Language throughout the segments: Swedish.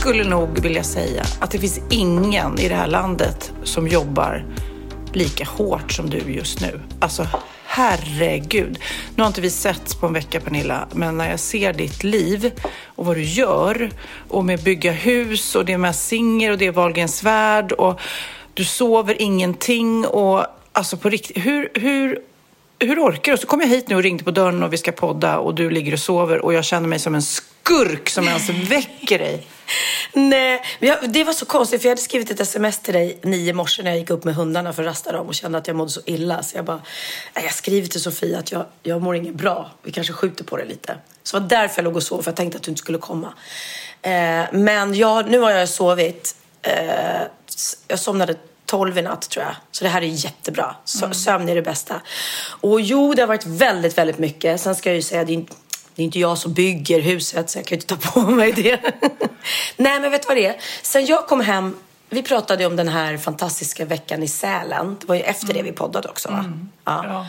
skulle nog vilja säga att det finns ingen i det här landet som jobbar lika hårt som du just nu. Alltså, herregud. Nu har inte vi setts på en vecka, Pernilla, men när jag ser ditt liv och vad du gör och med bygga hus och det är med Singer och det är Wahlgrens värld och du sover ingenting och alltså på riktigt, hur, hur, hur orkar du? Så kom jag hit nu och ringde på dörren och vi ska podda och du ligger och sover och jag känner mig som en skurk som ens väcker dig. Nej, det var så konstigt för jag hade skrivit ett sms till dig nio morse när jag gick upp med hundarna för att rasta dem och kände att jag mådde så illa. Så jag bara, jag skriver till Sofia att jag, jag mår inget bra. Vi kanske skjuter på det lite. Så det var därför jag låg och sov, för jag tänkte att du inte skulle komma. Eh, men jag, nu har jag sovit. Eh, jag somnade 12 i natt tror jag. Så det här är jättebra. Så, Sömn är det bästa. Och jo, det har varit väldigt, väldigt mycket. Sen ska jag ju säga, det är det är inte jag som bygger huset så jag kan inte ta på mig det. Nej, men vet du vad det är? Sen jag kom hem, vi pratade om den här fantastiska veckan i Sälen. Det var ju efter det vi poddade också va? Ja.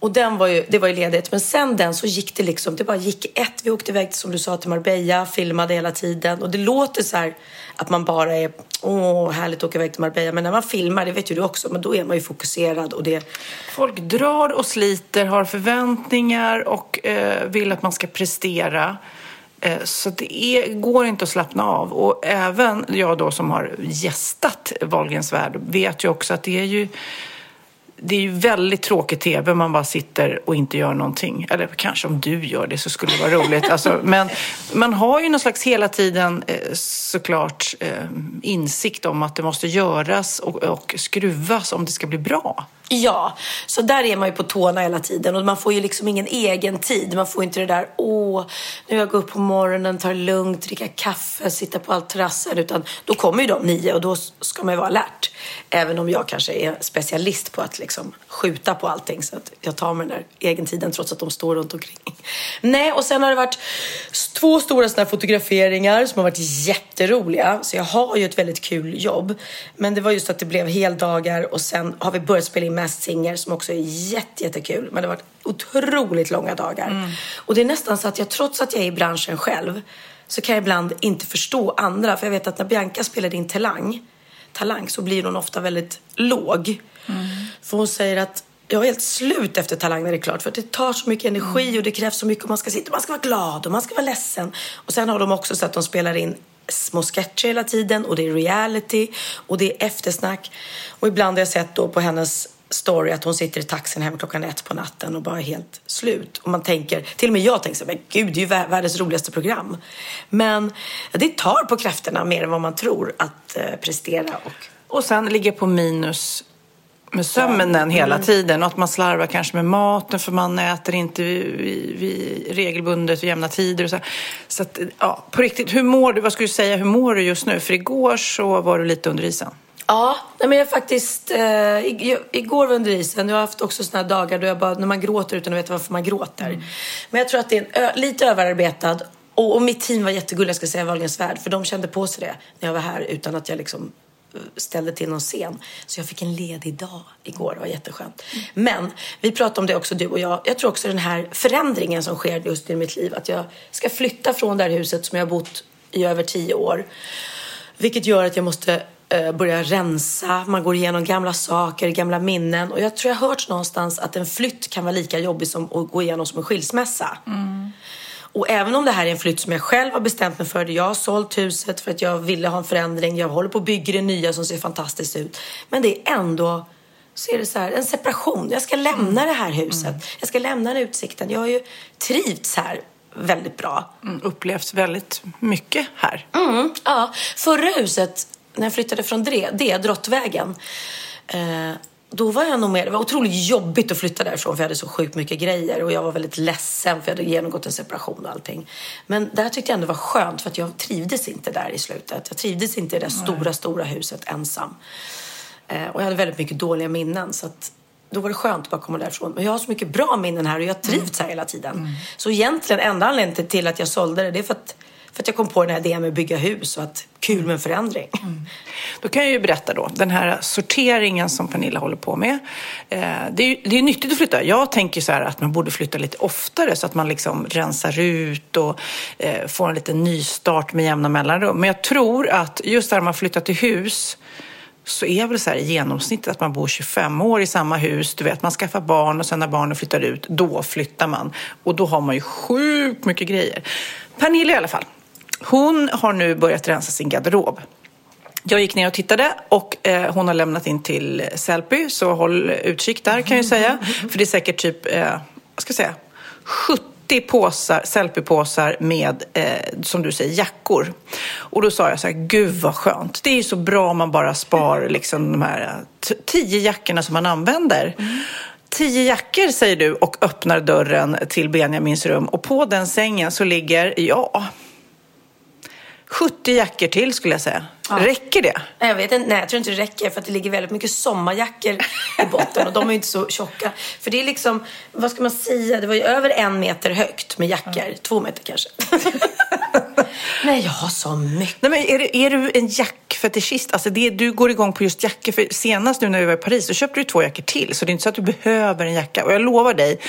Och den var ju, det var ju ledigt. Men sen den så gick det liksom, det bara gick ett. Vi åkte iväg som du sa till Marbella, filmade hela tiden. Och det låter så här att man bara är, åh härligt att åka iväg till Marbella. Men när man filmar, det vet ju du också, men då är man ju fokuserad och det Folk drar och sliter, har förväntningar och eh, vill att man ska prestera. Eh, så det är, går inte att slappna av. Och även jag då som har gästat Wahlgrens värld vet ju också att det är ju det är ju väldigt tråkig tv om man bara sitter och inte gör någonting. Eller kanske om du gör det så skulle det vara roligt. Alltså, men man har ju någon slags hela tiden eh, såklart eh, insikt om att det måste göras och, och skruvas om det ska bli bra. Ja, så där är man ju på tårna hela tiden och man får ju liksom ingen egen tid. Man får inte det där, åh, nu jag går upp på morgonen, tar det lugnt, dricka kaffe, sitta på terrassen. Utan då kommer ju de nio och då ska man ju vara alert. Även om jag kanske är specialist på att liksom skjuta på allting så att jag tar mig den där egentiden trots att de står runt omkring. Nej, och sen har det varit två stora sådana här fotograferingar som har varit jätteroliga. Så jag har ju ett väldigt kul jobb. Men det var just att det blev heldagar och sen har vi börjat spela in Masked Singer som också är jätte, jättekul. Men det har varit otroligt långa dagar. Och det är nästan så att jag trots att jag är i branschen själv så kan jag ibland inte förstå andra. För jag vet att när Bianca spelade in Talang, Talang så blir hon ofta väldigt låg. För hon säger att jag är helt slut efter Talang när det är klart. För det tar så mycket energi och det krävs så mycket. Och man ska sitta man ska vara glad och man ska vara ledsen. Och sen har de också så att de spelar in små sketcher hela tiden och det är reality och det är eftersnack. Och ibland har jag sett då på hennes story att hon sitter i taxin hem klockan ett på natten och bara är helt slut. Och man tänker, till och med jag tänker så men gud, det är ju vär- världens roligaste program. Men det tar på krafterna mer än vad man tror att eh, prestera och Och sen ligga på minus med sömnen hela tiden och att man slarvar kanske med maten för man äter inte vid, vid regelbundet vid jämna tider. Och så så att, ja, på riktigt, hur mår du? Vad skulle du säga, hur mår du just nu? För igår så var du lite under isen. Ja, nej men jag faktiskt... Eh, igår var under isen. Jag har haft också såna dagar då jag bara, när man gråter utan att veta varför man gråter. Men jag tror att det är en ö, lite överarbetad. Och, och mitt team var jättegulliga, ska jag säga, Wahlgrens värld. För de kände på sig det när jag var här utan att jag liksom ställde till någon scen. Så jag fick en ledig dag igår. Det var jätteskönt. Men vi pratade om det också du och jag. Jag tror också den här förändringen som sker just i mitt liv. Att jag ska flytta från det här huset som jag har bott i över tio år. Vilket gör att jag måste eh, börja rensa. Man går igenom gamla saker, gamla minnen. Och jag tror jag har hört någonstans att en flytt kan vara lika jobbig som att gå igenom som en skilsmässa. Och även om det här är en flytt som jag själv har bestämt mig för. Jag har sålt huset för att jag ville ha en förändring. Jag håller på att bygga det nya som ser fantastiskt ut. Men det är ändå så är det så här, en separation. Jag ska lämna det här huset. Jag ska lämna den utsikten. Jag har ju trivts här väldigt bra. Mm, upplevt väldigt mycket här. Mm, ja. Förra huset, när jag flyttade från det, det Drottvägen, eh, då var jag nog mer, det var otroligt jobbigt att flytta därifrån för jag hade så sjukt mycket grejer och jag var väldigt ledsen för jag hade genomgått en separation och allting. Men där tyckte jag ändå var skönt för att jag trivdes inte där i slutet. Jag trivdes inte i det där stora, stora huset ensam. Eh, och jag hade väldigt mycket dåliga minnen så att då var det skönt att bara komma därifrån. Men jag har så mycket bra minnen här och jag har trivts här hela tiden. Så egentligen enda anledningen till att jag sålde det, det är för att, för att jag kom på den här idén med att bygga hus och att kul med en förändring. Mm. Då kan jag ju berätta då, den här sorteringen som Pernilla håller på med. Eh, det, är, ju- det är nyttigt att flytta. Jag tänker så här att man borde flytta lite oftare så att man liksom rensar ut och eh, får en liten nystart med jämna mellanrum. Men jag tror att just där man flyttar till hus så är väl så här i genomsnitt att man bor 25 år i samma hus. Du vet, man skaffar barn och sen när barnen flyttar ut, då flyttar man. Och då har man ju sjukt mycket grejer. Pernilla i alla fall, hon har nu börjat rensa sin garderob. Jag gick ner och tittade och eh, hon har lämnat in till Sellpy, så håll utkik där kan jag säga. För det är säkert typ, eh, vad ska jag säga, 70 påsar, Sellpy-påsar med, eh, som du säger, jackor. Och då sa jag så här, gud vad skönt. Det är ju så bra om man bara spar liksom de här eh, tio jackorna som man använder. Tio jackor säger du och öppnar dörren till Benjamins rum och på den sängen så ligger, ja, 70 jackor till skulle jag säga. Räcker det? Jag vet inte, nej, jag tror inte det räcker för att det ligger väldigt mycket sommarjackor i botten och de är ju inte så tjocka. För det är liksom, vad ska man säga, det var ju över en meter högt med jackor. Två meter kanske. nej, jag har så mycket. Nej, men är, du- är du en jackfetischist? Alltså det, du går igång på just jackor. För senast nu när vi var i Paris så köpte du två jackor till. Så det är inte så att du behöver en jacka. Och jag lovar dig,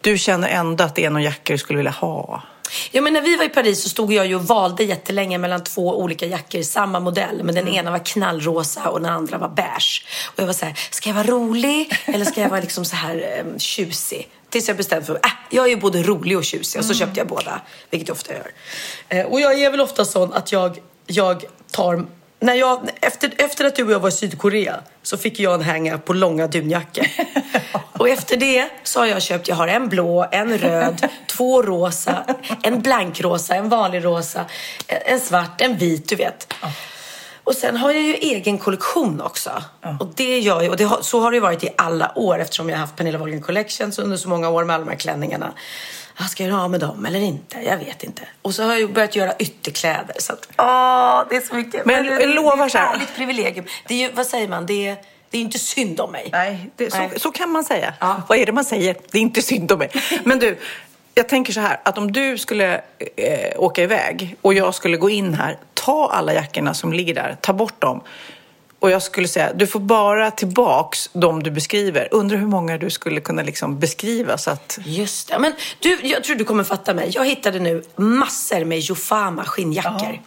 du känner ändå att det är någon jacka du skulle vilja ha. Ja, men när vi var i Paris så stod jag ju och valde jättelänge mellan två olika jackor, samma modell. Men den ena var knallrosa och den andra var beige. Och jag var så här, ska jag vara rolig eller ska jag vara liksom så här um, tjusig? Tills jag bestämde för att äh, jag är ju både rolig och tjusig och så köpte jag båda, vilket jag ofta gör. Eh, och jag är väl ofta sån att jag, jag tar när jag, efter, efter att du och jag var i Sydkorea så fick jag en hänga på långa dunjackor. Och efter det så har jag köpt, jag har en blå, en röd, två rosa, en blankrosa, en vanlig rosa, en, svart, en vit, du vet. Och sen har jag ju egen kollektion också. Och det gör jag, och det har, så har det varit i alla år eftersom jag har haft Pernilla Wahlgren Collections under så många år med alla de här klänningarna. Ah, Ska jag göra av med dem eller inte? Jag vet inte. Och så har jag börjat göra ytterkläder. Så att, åh, det är så mycket. Men det, jag lovar det är så här. ett härligt privilegium. Det är ju, vad säger man, det är, det är inte synd om mig. Nej, det, Nej. Så, så kan man säga. Ja. Vad är det man säger? Det är inte synd om mig. Men du, jag tänker så här, att om du skulle eh, åka iväg och jag skulle gå in här, ta alla jackorna som ligger där, ta bort dem. Och jag skulle säga, du får bara tillbaks de du beskriver. Undrar hur många du skulle kunna liksom beskriva så att... Just det. Men du, jag tror du kommer fatta mig. Jag hittade nu massor med Jofama skinnjackor.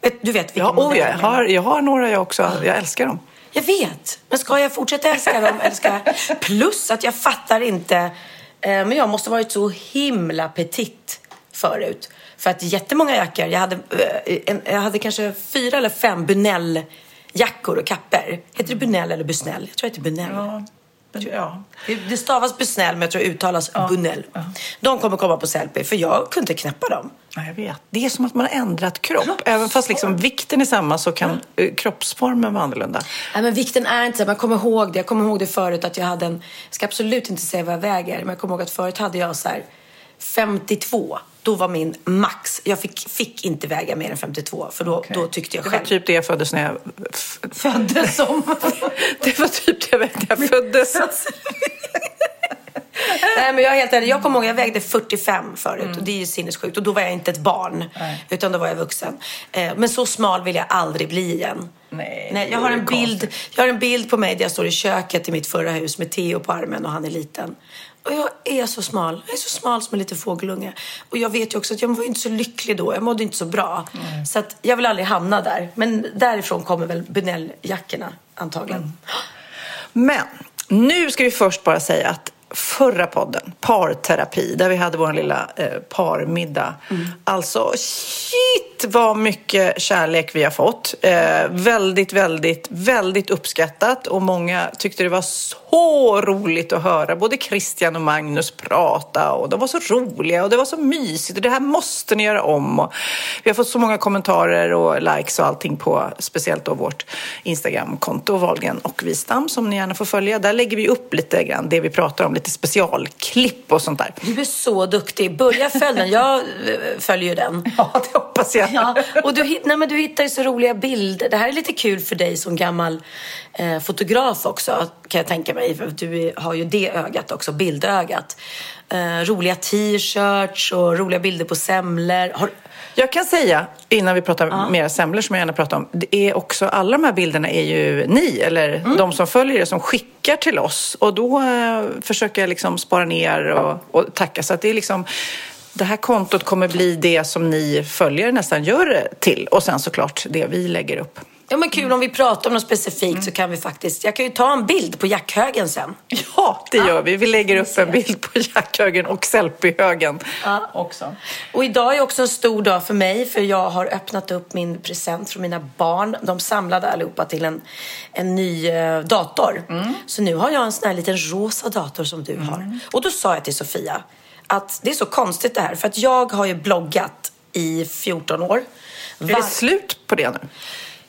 Vet- Du vet vilken Ja, oh, jag, har, jag har några jag också. Jag älskar dem. Jag vet. Men ska jag fortsätta älska dem? Eller ska jag... Plus att jag fattar inte. Eh, men jag måste ha varit så himla petit förut. För att jättemånga jackor. Jag hade, eh, jag hade kanske fyra eller fem Bunell-jackor och kapper. Heter det Bunell eller Busnell? Jag tror det heter Bunell. Ja. Ja. Det, stavas Busnell men jag tror det uttalas Bunell. De kommer komma på Sellpy för jag kunde inte knäppa dem. Ja, jag vet. Det är som att man har ändrat kropp. Även fast liksom vikten är samma så kan eh, kroppsformen vara annorlunda. Nej, men vikten är inte så. Man kommer ihåg det. Jag kommer ihåg det förut att jag hade en... Jag ska absolut inte säga vad jag väger. Men jag kommer ihåg att förut hade jag så här 52. Då var min max. Jag fick, fick inte väga mer än 52. För då, då tyckte jag Det var själv. typ det jag föddes när jag föddes som. Det var typ det jag när jag föddes. Nej, men jag är helt ärlig. Jag kommer ihåg, jag vägde 45 förut och det är ju sinnessjukt. Och då var jag inte ett barn, utan då var jag vuxen. Eh, Men så smal vill jag aldrig bli igen. Nej, Nej, jag, har en bild, konstigt. jag har en bild på mig där jag står i köket i mitt förra hus med Theo på armen och han är liten. Och jag är så smal. Jag är så smal som en liten fågelunge. Och jag vet ju också att jag var inte så lycklig då. Jag mådde inte så bra. Så att jag vill aldrig hamna där. Men därifrån kommer väl Bunell-jackorna antagligen. Men nu ska vi först bara säga att förra podden, Parterapi, där vi hade vår lilla eh, parmiddag. Alltså, shit vad mycket kärlek vi har fått. Eh, väldigt, väldigt, väldigt uppskattat och många tyckte det var så roligt att höra både Christian och Magnus prata och de var så roliga och det var så mysigt och det här måste ni göra om. Och vi har fått så många kommentarer och likes och allting på speciellt då vårt Instagramkonto Wahlgren och Wistam som ni gärna får följa. Där lägger vi upp lite grann det vi pratar om, lite specialklipp och sånt där. Du är så duktig. Börja följa den. Jag eh, följer ju den. Ja, det hoppas jag. Ja, och du, nej, men du hittar ju så roliga bilder. Det här är lite kul för dig som gammal eh, fotograf också, kan jag tänka mig. För du har ju det ögat också, bildögat. Eh, roliga t-shirts och roliga bilder på semlor. Har, Jag kan säga, innan vi pratar mer semlor som jag gärna pratar om, det är också, alla de här bilderna är ju ni, eller de som följer er, som skickar till oss. Och då eh, försöker jag liksom spara ner och, och tacka. Så att det är liksom, det här kontot kommer bli det som ni följare nästan gör det till. Och sen såklart det vi lägger upp. ja, men kul om vi pratar om något specifikt så kan vi faktiskt... Jag kan ju ta en bild på jackhögen sen. Ja, det gör vi. Vi lägger upp en bild på jackhögen och selfiehögen också. Och idag är också en stor dag för mig för jag har öppnat upp min present från mina barn. De samlade allihopa till en, en ny eh, dator. Så nu har jag en sån här liten rosa dator som du har. Och då sa jag till Sofia att det är så konstigt det här för att jag har ju bloggat i 14 år. Är Var- det slut på det nu?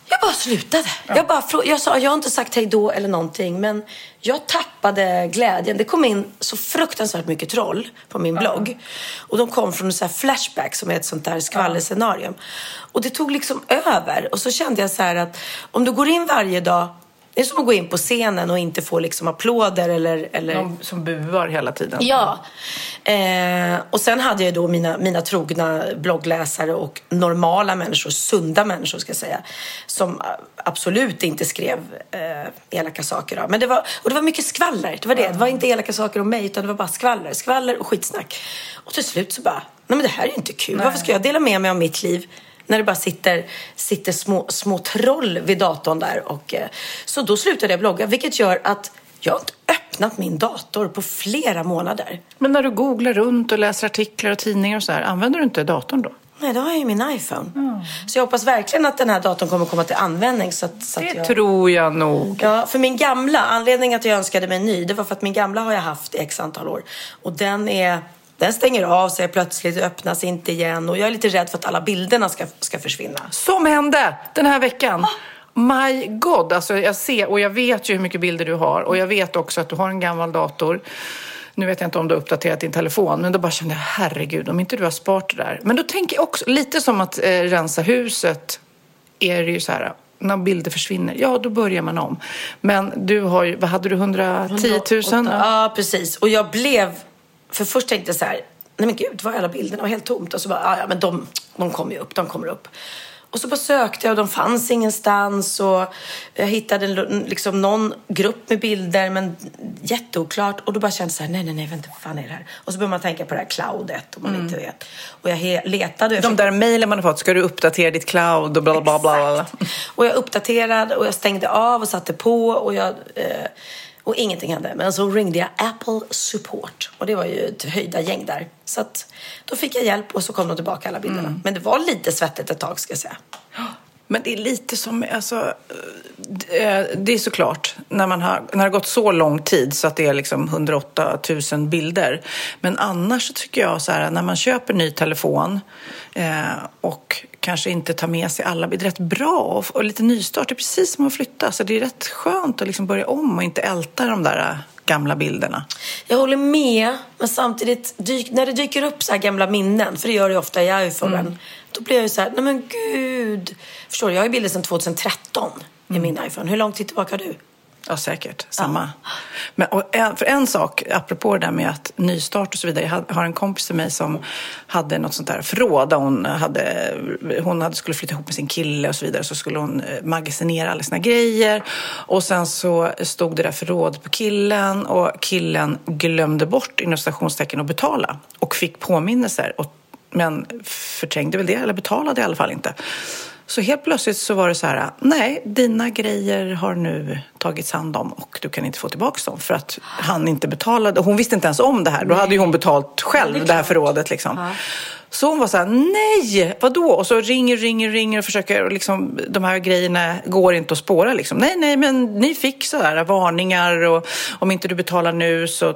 jag bara slutade. Jag, bara, jag, sa, jag har inte sagt hej då eller någonting, men jag tappade glädjen. Det kom in så fruktansvärt mycket troll på min blogg. Och de kom från här Flashback som är ett sånt där skvallerscenarium. Och det tog liksom över. Och så kände jag så här att om du går in varje dag det är som att gå in på scenen och inte få liksom applåder eller... eller... De som buar hela tiden. Ja. Eh, och sen hade jag då mina, mina trogna bloggläsare och normala människor, sunda människor ska jag säga, som absolut inte skrev eh, elaka saker. Då. Men det var, och det var mycket skvaller. Det var det. Det var inte elaka saker om mig utan det var bara skvaller. Skvaller och skitsnack. Och till slut så bara, nej men det här är ju inte kul. Varför ska jag dela med mig av mitt liv? När det bara sitter, sitter små, små troll vid datorn där. Och, eh, så då slutade jag blogga, vilket gör att jag har inte öppnat min dator på flera månader. Men när du googlar runt och läser artiklar och tidningar och så här, använder du inte datorn då? Nej, då har jag ju min iPhone. Så jag hoppas verkligen att den här datorn kommer komma till användning. Så att, så att Det jag... tror jag nog. Ja, för min gamla, anledningen att jag önskade mig en ny, det var för att min gamla har jag haft i x antal år. Och den är, den stänger av sig plötsligt, öppnas inte igen. Och jag är lite rädd för att alla bilderna ska, ska försvinna. Som hände den här veckan. My God, alltså jag ser och jag vet ju hur mycket bilder du har och jag vet också att du har en gammal dator. Nu vet jag inte om du har uppdaterat din telefon, men då bara kände jag herregud, om inte du har sparat det där. Men då tänker jag också, lite som att eh, rensa huset, är det ju så här, när bilder försvinner, ja då börjar man om. Men du har ju, vad hade du, 110 000? Ja, precis. Och jag blev... För först tänkte jag så här, nej men gud, var är alla bilderna? Det var helt tomt. Och så bara, "Ah, ja men de, de kommer ju upp, de kommer upp. Och så bara sökte jag och de fanns ingenstans. Och jag hittade liksom någon grupp med bilder men jätteoklart. Och då bara kände jag så här, nej nej nej, vänta, vad fan är det här? Och så börjar man tänka på det här cloudet om man inte vet. Och jag letade. jag De där mejlen man har fått, ska du uppdatera ditt cloud och bla bla bla. bla. Och jag uppdaterade och jag stängde av och satte på och jag... Eh, och ingenting hände. Men så ringde jag Apple Support. Och det var ju ett höjda gäng där. Så att då fick jag hjälp och så kom de tillbaka alla bilderna. Men det var lite svettigt ett tag ska jag säga. Men det är lite som, alltså, eh, det är såklart när man har, när det har gått så lång tid så att det är liksom 108 000 bilder. Men annars så tycker jag så här, när man köper ny telefon eh, och kanske inte tar med sig alla bilder, rätt bra och, lite nystart, det är precis som att flytta. Så det är rätt skönt att liksom börja om och inte älta de där eh, gamla bilderna. Jag håller med, men samtidigt dyk, när det dyker upp så här gamla minnen, för det gör det ju ofta i iPhone, då blir jag ju så här, nej men gud. Förstår du, jag har ju bilder sedan 2013 i min iPhone. Hur lång tid tillbaka har du? Ja, säkert. Samma. Men, och en, för en sak, apropå det där med att nystart och så vidare. Jag har- en kompis till mig som hade något sånt där förråd. Där hon hade, hon hade, skulle flytta ihop med sin kille och så vidare. Så skulle hon eh, magasinera alla sina grejer. Och sen så stod det där förrådet på killen. Och killen glömde bort, inom stationstecken, att betala. Och fick påminnelser. Och, men förträngde väl det, eller betalade i alla fall inte. Så helt plötsligt så var det så här, nej, dina grejer har nu tagits hand om och du kan inte få tillbaka dem för att han inte betalade. Hon visste inte ens om det här. Då hade ju hon betalt själv det, här förrådet liksom. Så hon var så här, nej, vadå? Och så ringer, ringer, ringer och försöker, och liksom, de här grejerna går inte att spåra liksom. Nej, nej, men ni fick så här varningar och om inte du betalar nu så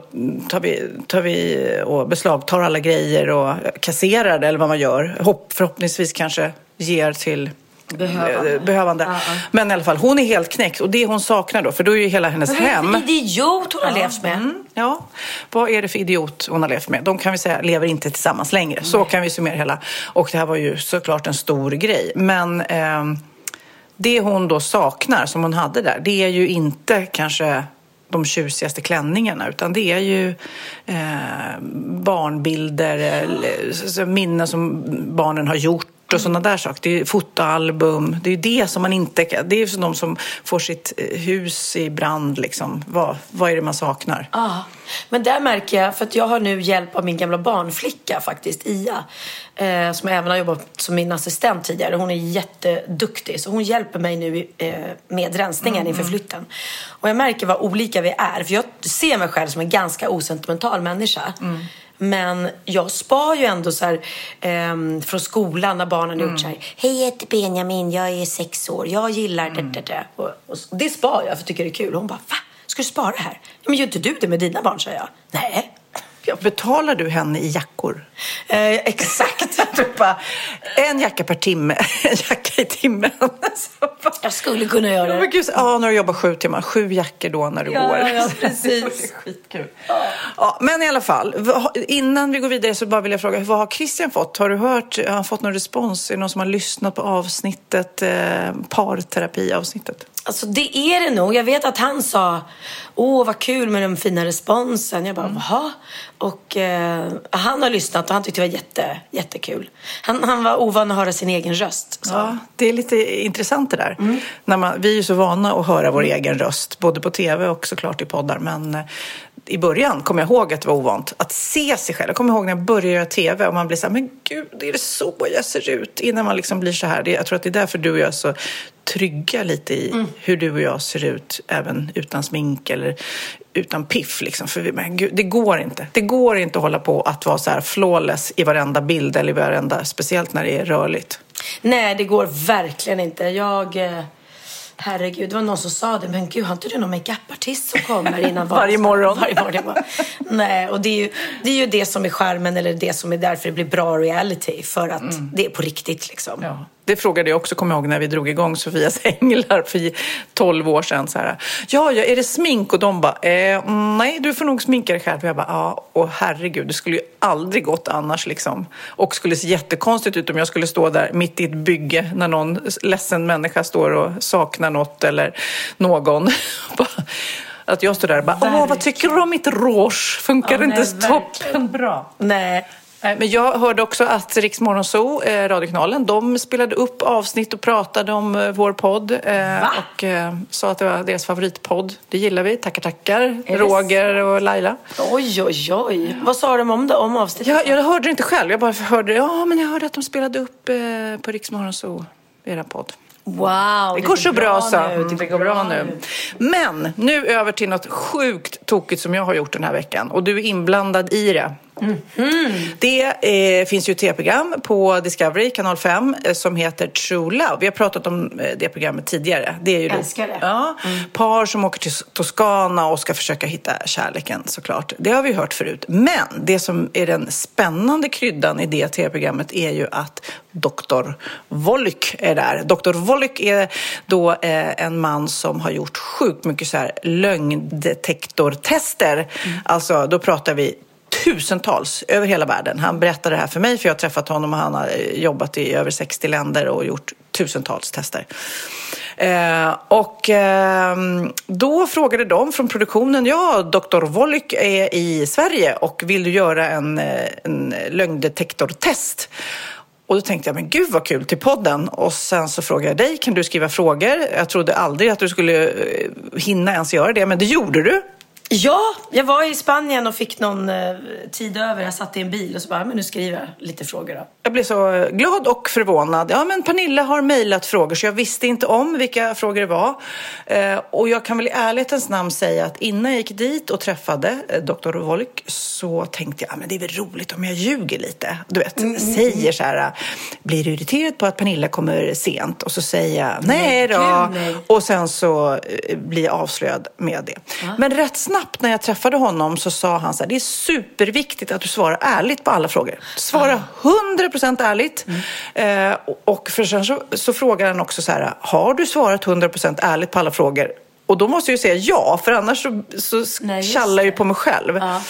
tar vi, tar vi och beslagtar alla grejer och kasserar det eller vad man gör. Hopp, förhoppningsvis kanske ger till Behövande. eh, behövande. Men i alla fall, hon är helt knäckt och det hon saknar då, för då är ju hela hennes Vad det hem... för idiot hon har levt med? Mm, ja, vad är det för idiot hon har levt med? De kan vi säga lever inte tillsammans längre. Så kan vi summera hela. Och det här var ju såklart en stor grej. Men ehm, det hon då saknar, som hon hade där, det är ju inte kanske de tjusigaste klänningarna utan det är ju eh, barnbilder, minnen som barnen har gjort och sådana där saker. Det är fotoalbum. Det är det som man inte kan... Det är som de som får sitt eh, hus i brand liksom. Vad, vad är det man saknar? Ja, men där märker jag, för att jag har nu hjälp av min gamla barnflicka faktiskt, Ia. Eh, som även har jobbat som min assistent tidigare. Hon är jätteduktig, så hon hjälper mig nu eh, med rensningen inför flytten. Och jag märker vad olika vi är, för jag ser mig själv som en ganska osentimental människa. Men jag spar ju ändå så här, ehm, från skolan när barnen har gjort så här. Hej, jag heter Benjamin, jag är sex år, jag gillar det, det, det. Och, och det spar jag för jag tycker det är kul. Hon bara, va? Ska du spara det här? Ja, men gör inte du det med dina barn, säger jag. Nej. Ja, Betalar du henne i jackor? Eh, exakt. Bara, en jacka per timme, en jacka i timmen. Bara, jag skulle kunna göra Ja, det. men gud, ja, när du jobbar sju timmar. Sju jackor då när du Ja, går. ja, precis. Det skitkul. Ja, men i alla fall, innan vi går vidare så bara vill jag fråga, vad har Christian fått? Har du hört, har han fått någon respons? Är det någon som har lyssnat på avsnittet, eh, parterapiavsnittet? Alltså det är det nog. Jag vet att han sa, åh vad kul med den fina responsen. Jag bara, Mm. jaha. Och eh, han har lyssnat och han tyckte det var jätte, jättekul. Han, han var ovan att höra sin egen röst. han. Ja, det är lite intressant det där. Mm. När man, vi är ju så vana att höra vår egen röst, både på tv och såklart i poddar. Men eh, i början kommer jag ihåg att det var ovant att se sig själv. Jag kommer ihåg när jag började göra tv och man blir så här, men gud, är det så jag ser ut? Innan man liksom blir så här. Jag tror att det är därför du och jag är så trygga lite i Mm. hur du och jag ser ut, även utan smink eller utan piff. Liksom. För men gud, det går inte. Det går inte att hålla på att vara så här flawless i varenda bild eller i varenda, speciellt när det är rörligt. Nej, det går verkligen inte. Jag... Eh, herregud, det var någon som sa det. Men gud, har inte du någon makeupartist som kommer innan Varje morgon. Varje morgon. Bara, Nej, och det är, ju, det är ju det som är skärmen eller det som är därför det blir bra reality. För att det är på riktigt liksom. Ja. Det frågade jag också, kommer jag ihåg, när vi drog igång Sofias änglar för 12 år sedan. Så här, ja, ja, är det smink? Och de bara, eh, nej, du får nog sminka dig själv. Och jag bara, ja, och herregud, det skulle ju aldrig gått annars liksom. Och skulle se jättekonstigt ut om jag skulle stå där mitt i ett bygge när någon ledsen människa står och saknar något eller någon. Att jag står där och bara, åh, vad tycker du om mitt rouge? Funkar det inte toppen bra? Nej. Men jag hörde också att Rix Morgon Zoo, eh, radiokanalen, de spelade upp avsnitt och pratade om eh, vår podd. Eh, och eh, sa att det var deras favoritpodd. Det gillar vi. Tackar, tackar. det Roger och Laila. Oj, oj, oj. Vad sa de om det, om avsnittet? Jag, jag hörde det inte själv. Jag bara hörde, ja men jag hörde att de spelade upp på Rix Morgon Zoo, era podd. Wow, Det går så bra, så. nu. Mm, Det går bra nu. Men nu över till något sjukt tokigt som jag har gjort den här veckan. Och du är inblandad i det. Det eh, finns ju ett tv-program på Discovery, kanal 5, eh, som heter True Love. Vi har pratat om eh, det programmet tidigare. Det är ju Älskar det. Ja, par som åker till Toscana och ska försöka hitta kärleken såklart. Det har vi hört förut. Men det som är den spännande kryddan i det tv-programmet är ju att Dr. Volk är där. Dr. Volk är då eh, en man som har gjort sjukt mycket så här lögndetektortester. Alltså, då pratar vi tusentals över hela världen. Han berättade det här för mig för jag har träffat honom och han har eh, jobbat i över 60 länder och gjort tusentals tester. Eh, och eh, då frågade de från produktionen, ja, Dr. Wollyk är i Sverige och vill du göra en, eh, en lögndetektortest? Och då tänkte jag, men gud vad kul till podden. Och sen så frågade jag dig, kan du skriva frågor? Jag trodde aldrig att du skulle eh, hinna ens göra det, men det gjorde du. Ja, jag var i Spanien och fick någon eh, tid över. Jag satt i en bil och så bara, men nu skriver jag lite frågor då. Jag blev så eh, glad och förvånad. Ja, men Pernilla har mejlat frågor så jag visste inte om vilka frågor det var. Eh, och jag kan väl i ärlighetens namn säga att innan jag gick dit och träffade eh, Dr. Wolk så tänkte jag, ja, men det är väl roligt om jag ljuger lite. Du vet, säger så här, blir du irriterad på att Pernilla kommer sent? Och så säger jag, nej då. nej. Och sen så eh, blir jag avslöjad med det. Men rätt snabbt när jag träffade honom så sa han så här, det är superviktigt att du svarar ärligt på alla frågor. Svara 100% ärligt. Eh, och för sen så, så frågar han också så här, har du svarat 100% ärligt på alla frågor? Och då måste jag ju säga ja, för annars så, så Nej, tjallar jag ju på mig själv. Ja.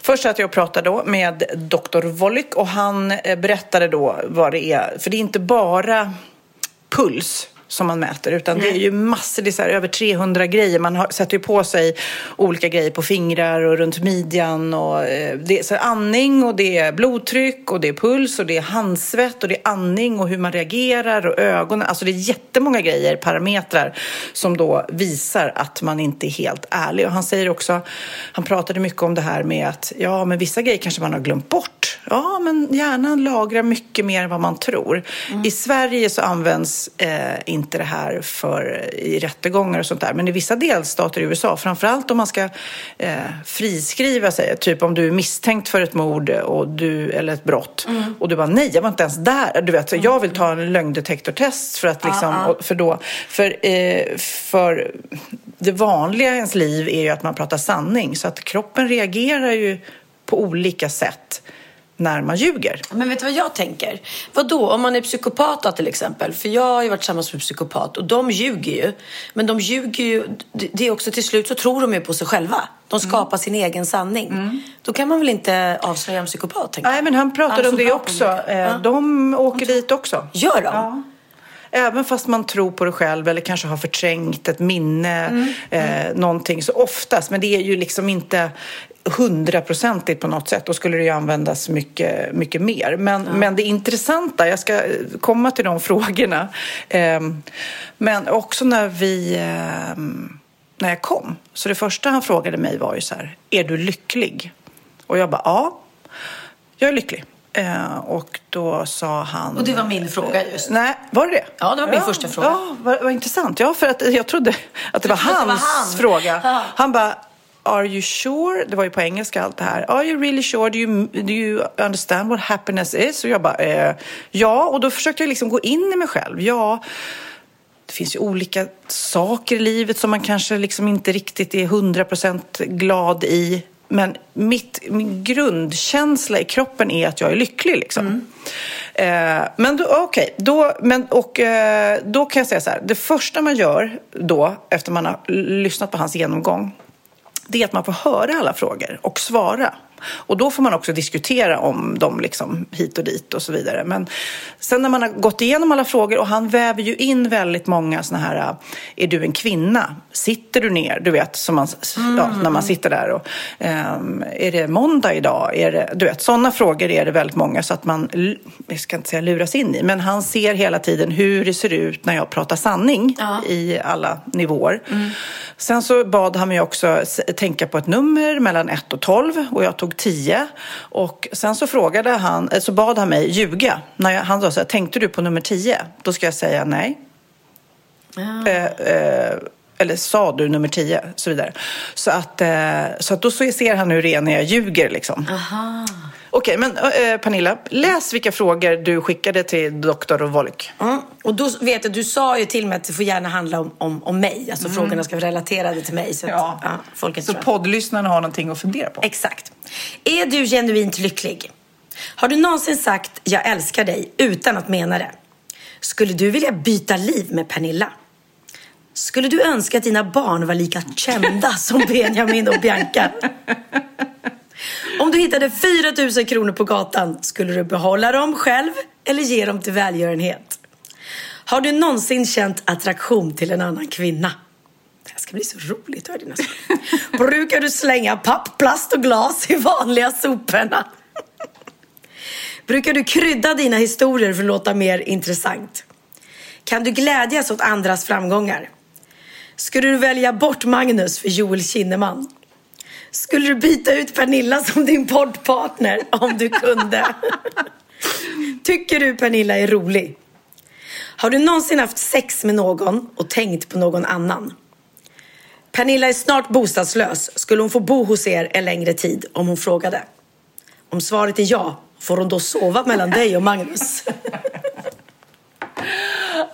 Först satt jag och pratade då med Dr. Wollyk och han eh, berättade då vad det är. För det är inte bara puls som man mäter utan det är ju massor, det är så här, över 300 grejer. Man har, sätter ju på sig olika grejer på fingrar och runt midjan. Och, eh, det är så här, andning och det är blodtryck och det är puls och det är handsvett och det är andning och hur man reagerar och ögonen. Alltså det är jättemånga grejer, parametrar som då visar att man inte är helt ärlig. Och han säger också, han pratade mycket om det här med att ja, men vissa grejer kanske man har glömt bort. Ja, men hjärnan lagrar mycket mer än vad man tror. I Sverige så används eh, inte det här för i rättegångar och sånt där. Men i vissa delstater i USA, framförallt om man ska eh, friskriva sig, typ om du är misstänkt för ett mord och du, eller ett brott. Och du bara nej, jag var inte ens där. Du vet, jag vill ta en lögndetektortest för att liksom, och- för då, för, eh, för det vanliga i ens liv är ju att man pratar sanning. Så att kroppen reagerar ju på olika sätt när man ljuger. Men vet du vad jag tänker? Vad då om man är psykopat då, till exempel? För jag har ju varit tillsammans med psykopat och de ljuger ju. Men de ljuger ju, det är också till slut så tror de ju på sig själva. De skapar sin egen sanning. Då kan man väl inte avslöja en psykopat? tänker. Nej, men han pratade Alltså, om det också. Eh. De åker dit också. Gör de? Ja. Även fast man tror på det själv eller kanske har förträngt ett minne, Mm. Eh, någonting. Så oftast, men det är ju liksom inte hundraprocentigt på något sätt. Då skulle det ju användas mycket, mycket mer. Men, men det intressanta, jag ska komma till de frågorna. Ehm, men också när vi, ehm, när jag kom. Så det första han frågade mig var ju så här, är du lycklig? Och jag bara, ja, jag är lycklig. Eh, och då sa han... Och det var min fråga just. Nej, var det det? Ja, det var min första fråga. Ja, vad, vad intressant. Ja, för att jag trodde att det var trodde hans det var han. fråga. Ja. Han bara, are you sure? Det var ju på engelska allt det här. Are you really sure? Do you, do you understand what happiness is? Och jag bara, eh, ja. Och då försökte jag liksom gå in i mig själv. Ja, det finns ju olika saker i livet som man kanske liksom inte riktigt är 100% glad i. Men mitt, min grundkänsla i kroppen är att jag är lycklig. Liksom. Eh, men då, okej, då, men, och, eh, då kan jag säga så här. Det första man gör då, efter man har lyssnat på hans genomgång, det är att man får höra alla frågor och svara. Och då får man också diskutera om dem liksom hit och dit och så vidare. Men sen när man har gått igenom alla frågor och han väver ju in väldigt många såna här, är du en kvinna? Sitter du ner? Du vet, som man, ja, när man sitter där och ehm, är det måndag idag? Är det, du vet, sådana frågor är det väldigt många så att man, jag ska inte säga luras in i, men han ser hela tiden hur det ser ut när jag pratar sanning Ja. i alla nivåer. Sen så bad han mig också tänka på ett nummer mellan 1 och 12 och jag tog 10. Och sen så frågade han, eh, så bad han mig ljuga. När jag, han sa så här, tänkte du på nummer 10? Då ska jag säga nej. Eh, eh, eller sa du nummer 10? Så vidare. Så att, eh, så att då ser han hur det är när jag ljuger liksom. Okej, men eh, Pernilla, läs vilka frågor du skickade till doktor Wolk. Mm. Och då vet jag, du sa ju till mig att det får gärna handla om, om, om mig. Alltså frågorna ska vara relaterade till mig. Så, att, ja. folk inte så poddlyssnarna har någonting att fundera på. Exakt. Är du genuint lycklig? Har du någonsin sagt jag älskar dig utan att mena det? Skulle du vilja byta liv med Pernilla? Skulle du önska att dina barn var lika kända som Benjamin och Bianca? Om du hittade 4 000 kronor på gatan, skulle du behålla dem själv eller ge dem till välgörenhet? Har du någonsin känt attraktion till en annan kvinna? Det här ska bli så roligt, att höra dina nästan. Brukar du slänga papp, plast och glas i vanliga soporna? Brukar du krydda dina historier för att låta mer intressant? Kan du glädjas åt andras framgångar? Skulle du välja bort Magnus för Joel Kinnaman? Skulle du byta ut Pernilla som din poddpartner om du kunde? Tycker du Pernilla är rolig? Har du någonsin haft sex med någon och tänkt på någon annan? Pernilla är snart bostadslös. Skulle hon få bo hos er en längre tid om hon frågade? Om svaret är ja, får hon då sova mellan dig och Magnus?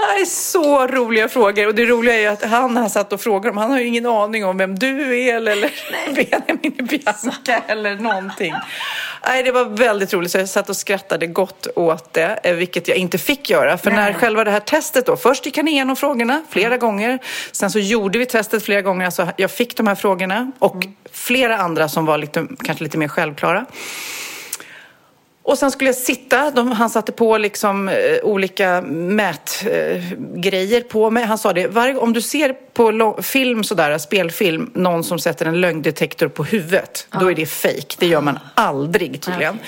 Det är så roliga frågor. Och det roliga är ju att han har satt och frågar dem. Han har ju ingen aning om vem du är eller Benjamin Bianca eller någonting. Nej, det var väldigt roligt. Så jag satt och skrattade gott åt det, eh, vilket jag inte fick göra. För Nej. när själva det här testet då, först gick han igenom frågorna flera gånger. Sen så gjorde vi testet flera gånger. Alltså jag fick de här frågorna och flera andra som var lite, kanske lite mer självklara. Och sen skulle jag sitta, de, han satte på liksom eh, olika mätgrejer eh, på mig. Han sa det, varje, om du ser på film sådär, spelfilm, någon som sätter en lögndetektor på huvudet, då är det fake. Det gör man aldrig tydligen.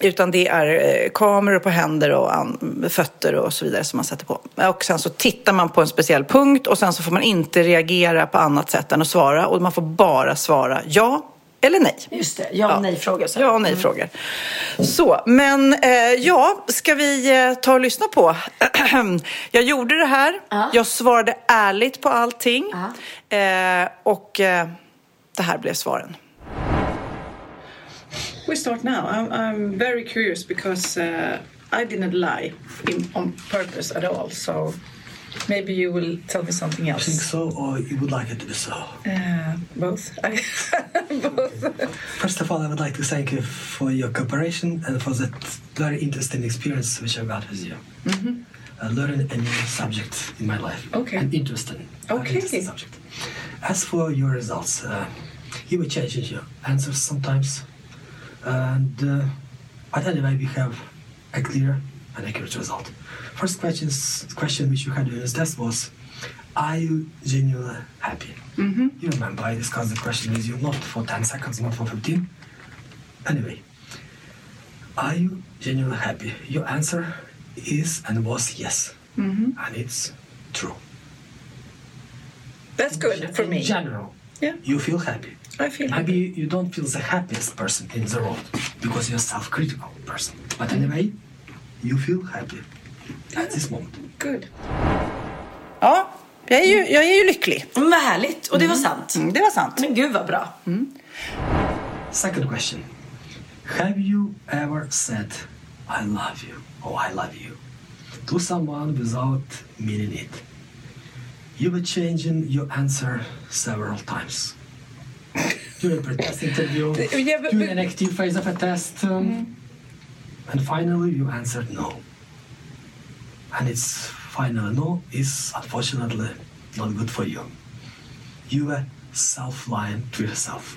Utan det är eh, kameror på händer och an, fötter och så vidare som man sätter på. Och sen så tittar man på en speciell punkt och sen så får man inte reagera på annat sätt än att svara. Och man får bara svara ja eller nej. Just det, ja och nej-frågor. så. Ja och nej-frågor. Så, men eh, ja, ska vi eh, ta och lyssna på? jag gjorde det här. Ja. Jag svarade ärligt på allting. Eh, och eh, det här blev svaren. We start now. I'm, I'm very curious because uh, I didn't lie in, on purpose at all. So maybe you will tell me something I think so, or you would like it to be so. Uh, both. Both. First of all, I would like to thank you for your cooperation and for that very interesting experience which I got with you. I learned a new subject in my life. Okay. An interesting, Okay. interesting subject. As for your results, uh, you were changing your answers sometimes. And, uh, but anyway, we have a clear and accurate result. First questions, question which you had in this test was, are you genuinely happy? Mm-hmm. You remember I discussed the question with you not for 10 seconds, not for 15. Anyway, are you genuinely happy? Your answer is and was yes. Mm-hmm. And it's true. That's good for in me. general, Yeah. you feel happy. I feel Maybe you don't feel the happiest person in the world because you're a self-critical person. But anyway, you feel happy at this moment. good. Ja, jag är ju, jag är ju lycklig. Men vad härligt, och det var sant. Mm, det var sant. Men gud vad bra. Second question. Have you ever said I love you or I love you to someone without meaning it? You were changing your answer several times. During a test interview, Yeah, but- during an active phase of a test, um, and finally you answered no. And it's final no is unfortunately not good for you. You were self-lying to yourself.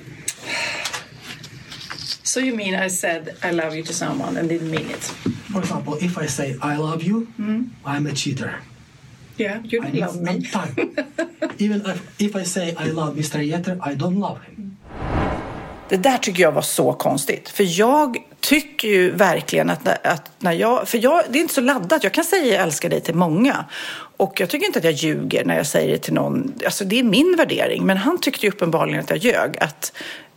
So you mean I said I love you to someone and didn't mean it? For example, if I say I love you, hmm? I'm a cheater. Yeah, you I don't love me. Time. Even if, if I say I love Mr. Jeter, I don't love him. Det där tycker jag var så konstigt. För jag tycker ju verkligen att, att när jag... För jag, det är inte så laddat. Jag kan säga jag älskar dig till många. Och jag tycker inte att jag ljuger när jag säger det till någon. Alltså det är min värdering. Men han tyckte ju uppenbarligen att jag ljög. Att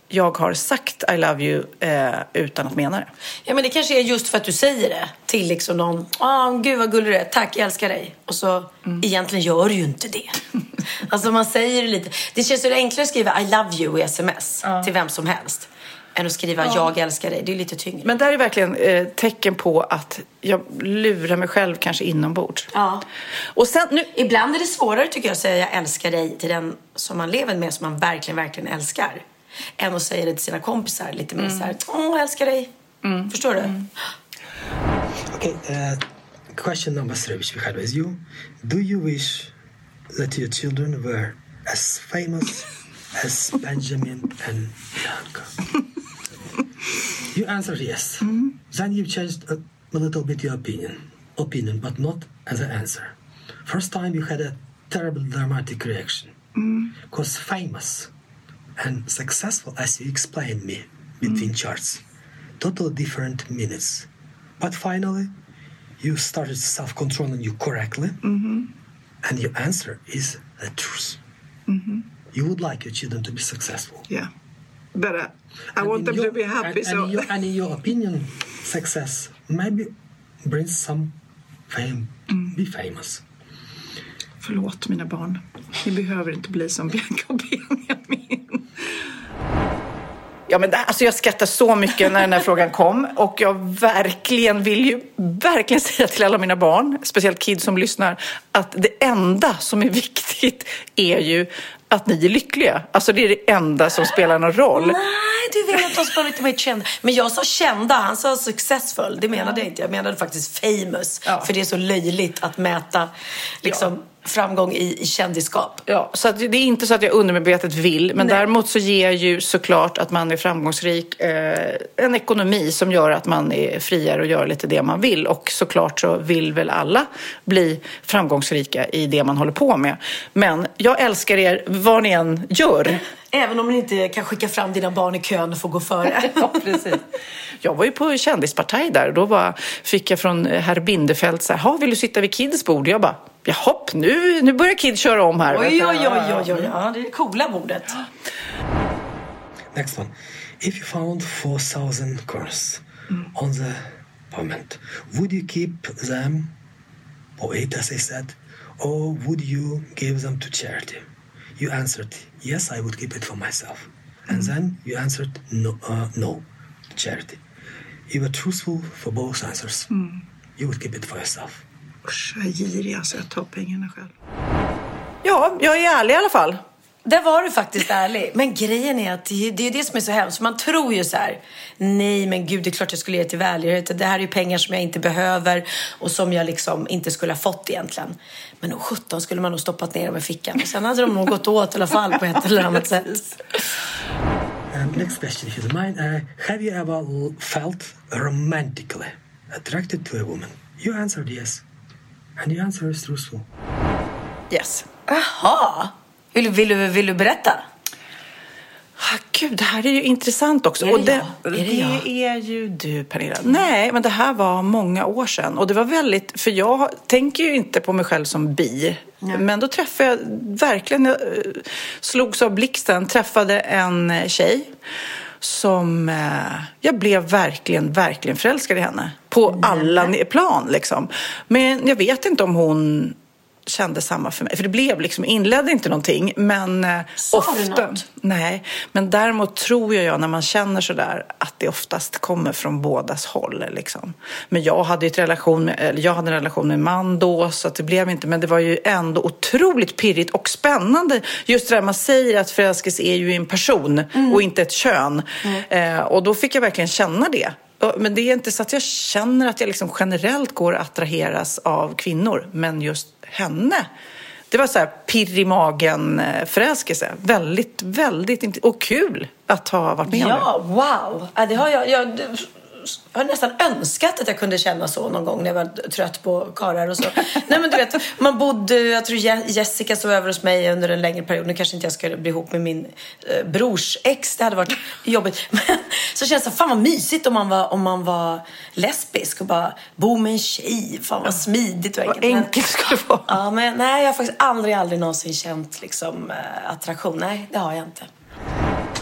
jag har sagt I love you eh, utan att mena det. Ja men det kanske är just för att du säger det till liksom någon. Åh gud vad gullig du är, tack jag älskar dig. Och så egentligen gör du ju inte det. alltså man säger det lite. Det känns ju enklare att skriva I love you i sms till vem som helst. Än att skriva jag älskar dig. Det är lite tyngre. Men där är verkligen eh, tecken på att jag lurar mig själv kanske inombords. Ja. Och sen nu... Ibland är det svårare tycker jag att säga jag älskar dig till den som man lever med som man verkligen, verkligen älskar. Än att säga det till sina kompisar lite mer så här, åh jag älskar dig. Förstår du? Okay, uh, question number three, which we had with you. Do you wish that your children were as famous as Benjamin and Bianca? you answered yes. Mm-hmm. Then you changed a, a little bit your opinion. opinion, but not as an answer. First time you had a terrible dramatic reaction. Mm-hmm. Because famous and successful, as you explained me, between mm-hmm. charts, total different minutes. But finally, you started self-controlling you correctly, and your answer is the truth. You would like your children to be successful. Yeah. Uh, I And want them your- to be happy. And, so and, in your, and in your opinion, success maybe brings some fame. Mm. Be famous. Förlåt mina barn. Ni behöver inte bli som Bianca och Benjamin. Ja, men det, alltså jag skrattar så mycket när den här frågan kom och jag verkligen vill ju verkligen säga till alla mina barn, speciellt kids som lyssnar, att det enda som är viktigt är ju att ni är lyckliga. Alltså det är det enda som spelar någon roll. Nej, du vill att de ska vara lite mer kända. Men jag sa kända, han sa successful. Det menade jag inte. Jag menade faktiskt famous. Ja. För det är så löjligt att mäta liksom, framgång i, i kändisskap. Ja, så det är inte så att jag undermedvetet vill, men Nej. däremot så ger ju såklart att man är framgångsrik eh, en ekonomi som gör att man är friare och gör lite det man vill. Och såklart så vill väl alla bli framgångsrika i det man håller på med. Men jag älskar er vad ni än gör. Även om ni inte kan skicka fram dina barn i kön och få gå före. Ja, precis. Jag var ju på kändispartaj där och då var, fick jag från herr Bindefeld så här, "Ha, vill du sitta vid Kids bord? Jag bara, jaha, nu, nu börjar Kid köra om här. Oj, oj, oj, oj, oj. Ja, det är det coola bordet. Next one. If you found 4,000 crowns on the pavement, would you keep them, or eight as I said, or would you give them to charity? You answered, yes, I would keep it for myself. And then you answered, no, uh, no, to charity. You were truthful for both answers. You would keep it for yourself. Usch, jag är girig alltså. Jag tar pengarna själv. Ja, jag är ärlig i alla fall. Där var du faktiskt ärlig. Men grejen är att det är det, som är så hemskt. Man tror ju så här, nej men gud det är klart jag skulle ge till välgörenhet. Det här är ju pengar som jag inte behöver och som jag liksom inte skulle ha fått egentligen. Men nog 17 skulle man nog stoppat ner dem i fickan. Och sen hade de nog gått åt i alla fall på ett eller annat sätt. And next question, if you don't mind. Uh, have you ever felt romantically attracted to a woman? You answered yes. And your answer is truthful. Yes. Jaha, vill, du- vill, du, vill du berätta? Ah, Gud, det här är ju intressant också. Är det och det, jag? Är det jag? är ju du, Pernilla. Nej, men det här var många år sedan. Och det var väldigt, för jag tänker ju inte på mig själv som bi. Men då träffade jag verkligen, jag eh, slogs av blixten, träffade en eh, tjej som eh, jag blev verkligen, verkligen förälskad i henne. På alla ni- plan liksom. Men jag vet inte om hon kände samma för mig. För det blev liksom, inledde inte någonting. Men eh, Sa du ofta... något? Nej, men däremot tror jag, när man känner sådär att det oftast kommer från bådas håll. Liksom. Men jag hade, ett relation med, jag hade en relation med en man då, så det blev inte. Men det var ju ändå otroligt pirrigt och spännande. Just det där man säger att förälskelse är ju en person och inte ett kön. Eh, och då fick jag verkligen känna det. Men det är inte så att jag känner att jag liksom generellt går att attraheras av kvinnor. Men just henne. Det var så här pirr i magen eh. Väldigt, väldigt och kul att ha varit med om det. Ja, wow. Ja, det har jag, jag, jag har nästan önskat att jag kunde känna så någon gång när jag var trött på karlar och så. Nej men du vet, man bodde, jag tror Je- Jessica sov över hos mig under en längre period. Nu kanske inte jag skulle bli ihop med min eh, brors ex, det hade varit jobbigt. Men så känns det, fan vad mysigt om man var, om man var lesbisk och bara bo med en tjej. Fan vad smidigt och Vad enkelt. Men- enkelt skulle det vara. Ja, men nej, jag har faktiskt aldrig, aldrig någonsin känt liksom, eh, attraktion. Nej, det har jag inte.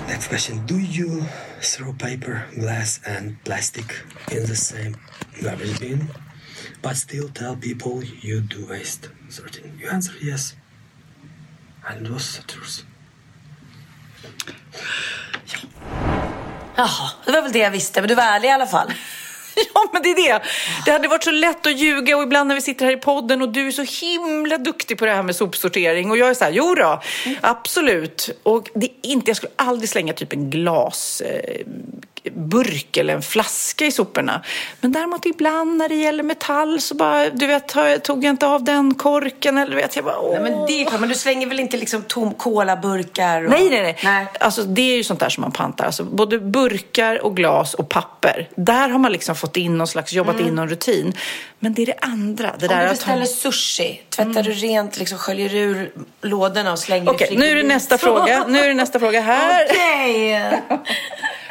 Next question. Do you throw paper, glass, and plastic in the same garbage bin, but still tell people you do waste sorting? You answer yes. And it was the truth. Jaha, det var väl det jag visste. Men du var ärlig i alla fall. Ja, men det är det. Det hade varit så lätt att ljuga och ibland när vi sitter här i podden och du är så himla duktig på det här med sopsortering och jag är så här, jo då, absolut. Och det är inte, jag skulle aldrig slänga typ en glas, eh, burk eller en flaska i soporna. Men däremot ibland när det gäller metall så bara, du vet, tog jag inte av den korken eller du vet, jag bara åh. Nej, men det är klart, men du slänger väl inte liksom tom colaburkar? Och... Nej, nej, nej, nej. Alltså, det är ju sånt där som man pantar. Alltså, både burkar och glas och papper. Där har man liksom fått in någon slags, jobbat in någon rutin. Men det är det andra. Det Mm. Om där du att Mm. beställer sushi, tvättar du rent, liksom sköljer ur lådorna och slänger Okej, nu är det nästa fråga. Nu är det nästa fråga här. Okej!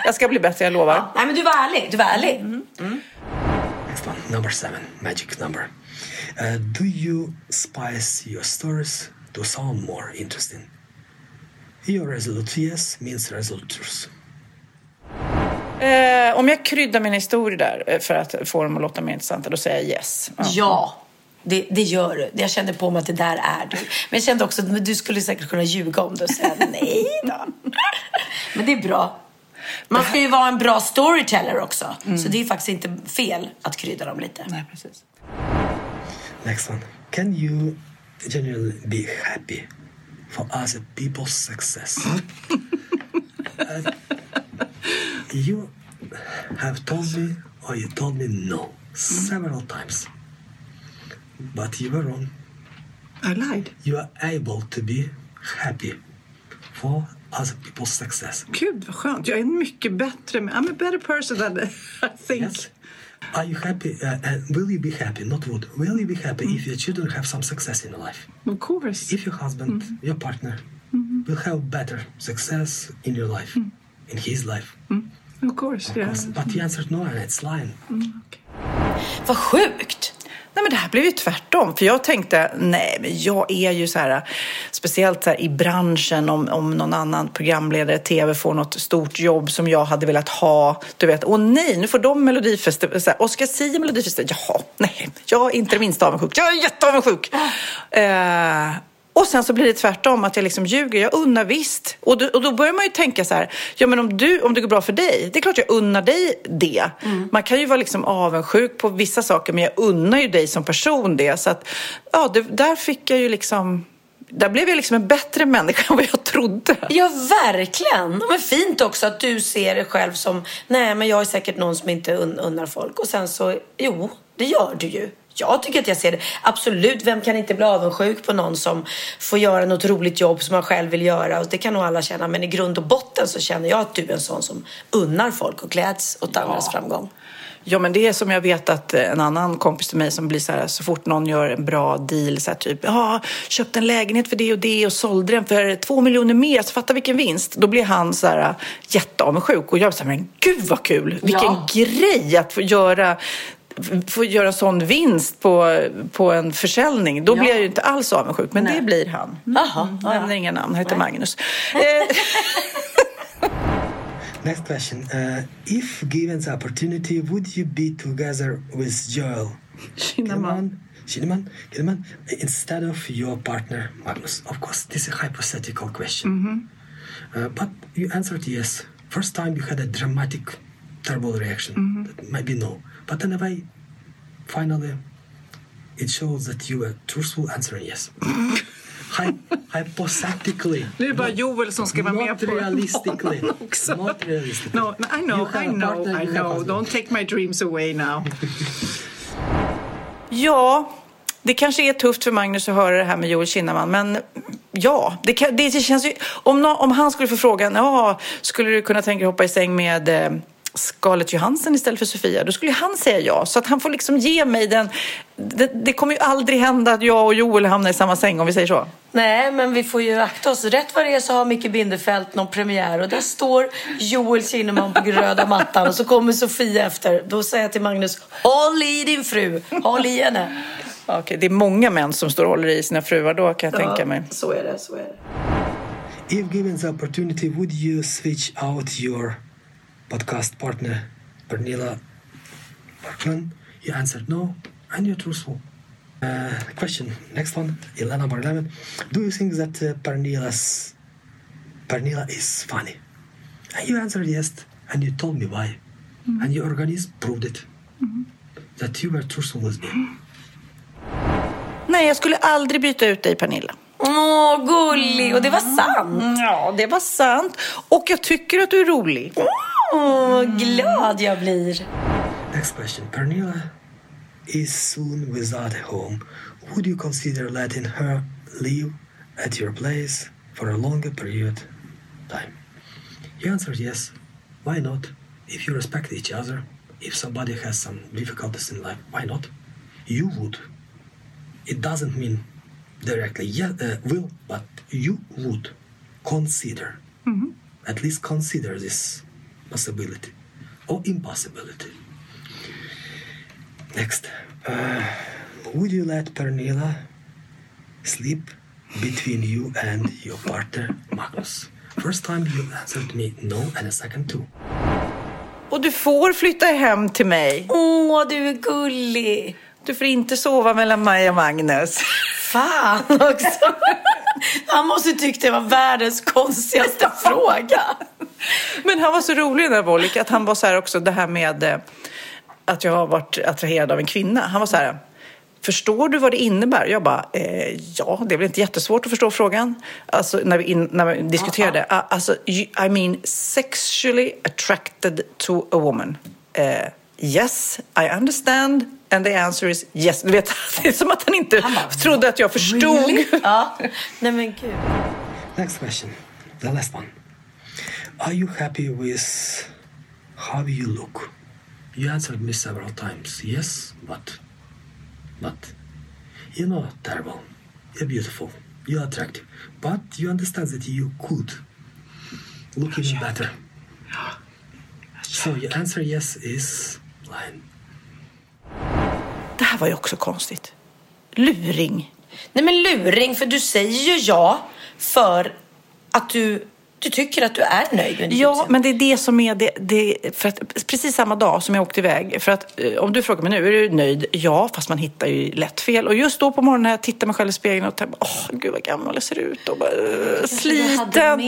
Jag ska bli bättre, jag lovar. Ja, Nej, men du var ärlig. Du var ärlig. Next one, number seven, magic number. Uh, do you spice your stories to sound more interesting? Your resolute yes means resolute truth. Eh, om jag kryddar mina historier där eh, för att få dem att låta mer intressanta, då säger jag yes. Ja. Ja, det, det gör du. Jag kände på mig att det där är du. Men jag kände också att men du skulle säkert kunna ljuga om det och säga nej då. Men det är bra. Man ska ju vara en bra storyteller också. Så det är faktiskt inte fel att krydda dem lite. Nej, precis. Next one. Can you genuinely be happy for other people's success? Uh, you have told me, or you told me no, several times. But you were wrong. I lied. You are able to be happy for other people's success. Gud vad skönt. Jag är mycket bättre... I'm a better person than I think. Yes. Are you happy? Uh, and will you be happy? Not would. Will you be happy if your children have some success in life? Of course. If your husband, mm. your partner, mm-hmm. will have better success in your life, mm. in his life? Mm. Of course. Yeah. But you answered no, and it's lying. Vad sjukt! Nej, men det här blev ju tvärtom. För jag tänkte, nej, men jag är ju så här, speciellt så här, i branschen, om, om någon annan programledare, tv, får något stort jobb som jag hade velat ha. Du vet, åh nej, nu får de Melodifestival, så här, Oscar Sia Melodifestival. Jaha, nej, jag är inte det minsta avundsjuk. Jag är jätteavundsjuk. Eh, och sen så blir det tvärtom, att jag liksom ljuger. Jag unnar visst. Och då, och då börjar man ju tänka så här, ja men om, du, om det går bra för dig, det är klart jag unnar dig det. Man kan ju vara liksom avundsjuk på vissa saker, men jag unnar ju dig som person det. Så att, ja, det, där fick jag ju liksom, där blev jag liksom en bättre människa än vad jag trodde. Ja, verkligen. Men fint också att du ser dig själv som, nej men jag är säkert någon som inte un- unnar folk. Och sen så, jo, det gör du ju. Jag tycker att jag ser det. Absolut, vem kan inte bli avundsjuk på någon som får göra något roligt jobb som man själv vill göra? Och det kan nog alla känna. Men i grund och botten så känner jag att du är en sån som unnar folk och gläds åt andras framgång. Ja, men det är som jag vet att en annan kompis till mig som blir så här, så fort någon gör en bra deal, så här typ, ja, köpte en lägenhet för det och det och sålde den för två miljoner mer, så fatta vilken vinst. Då blir han så här jätteavundsjuk och jag så här, men gud vad kul, vilken Ja. grej att få göra få göra sån vinst på, på en försäljning. Då Ja. blir jag ju inte alls avundsjuk, men Nej. det blir han. Jaha, ja, ja. Nämner inga namn, han heter Magnus. Eh, Next question. Uh, if given the opportunity, would you be together with Joel Kinnaman, Kinnaman, Kinnaman instead of your partner Magnus? Of course, this is a hypothetical question. Uh, but you answered yes. First time you had a dramatic, terrible reaction. That might be no. But anyway, finally, it shows that you were truthful answering yes. Hy- hypothetically. Nu är det bara Joel som ska vara med på realistically. också. Not realistically. No, I know, I know, I know. Don't take my dreams away now. Ja, det kanske är tufft för Magnus att höra det här med Joel Kinnaman, men ja, det, kan, det känns ju... Om, nå- om han skulle få frågan, ja, skulle du kunna tänka dig hoppa i säng med eh, Scarlett Johansson istället för Sofia? Då skulle han säga ja. Så att han får liksom ge mig den... Det, det kommer ju aldrig hända att jag och Joel hamnar i samma säng, om vi säger så. Nej, men vi får ju akta oss. Rätt vad det är så har Micke Bindefeld någon premiär och där står Joel Kinnaman på röda mattan och så kommer Sofia efter. Då säger jag till Magnus, håll i din fru, håll i henne. Okej, det är många män som står och håller i sina fruar då, kan jag tänka mig. Så är det, så är det. If given the opportunity, would you switch out your podcast partner, Pernilla Parkman, You answered no, and you're truthful. Uh, question, next one, Elena number 11. Do you think that uh, Pernilla's, Pernilla is funny? And you answered yes, and you told me why. And your organism proved it. That you were truthful with me. Nej, jag skulle aldrig byta ut dig, Pernilla. Åh, gullig! Och det var sant. Ja, det var sant. Och jag tycker att du är rolig. Åh, vad glad jag blir. Next question. Pernilla is soon without a home. Would you consider letting her live at your place for a longer period time? You answered yes. Why not? If you respect each other, if somebody has some difficulties in life, why not? You would. It doesn't mean directly yeah, uh, will, but you would consider. At least consider this possibility or impossibility. Next. Uh, would you let Pernilla sleep between you and your partner, Magnus? First time you answered me no, and a second too. Och du får flytta hem till mig. Åh, du är gullig. Du får inte sova mellan mig och Magnus. Fan också. Han måste tyckt det var världens konstigaste fråga. Men han var så rolig den där Vollik att han var så här också det här med eh, att jag har varit attraherad av en kvinna. Han var så här Förstår du vad det innebär? Jag bara, eh, ja, det är väl inte jättesvårt att förstå frågan. Alltså när vi, in, när vi diskuterade. Ah, Alltså, you- I mean sexually attracted to a woman. Eh, yes, I understand. And the answer is yes. Du vet, det är som att han inte trodde att jag förstod. Really? Ja. Nej men gud. Next question. The last one. Are you happy with how you look? You answered me several times. Yes, but. But. You're not terrible. You're beautiful. You're attractive. But you understand that you could look even better. So your answer yes is Nej. Det här var ju också konstigt. Luring. Nej men luring, för du säger ju ja för att du, du tycker att du är nöjd med ditt Ja, utseende. men det är det som är det, det för att precis samma dag som jag åkte iväg, för att eh, om du frågar mig nu, är du nöjd? Ja, fast man hittar ju lätt fel. Och just då på morgonen när jag tittar mig själv i spegeln och tänker, åh gud vad gammal jag ser ut och bara, eh, hade sliten,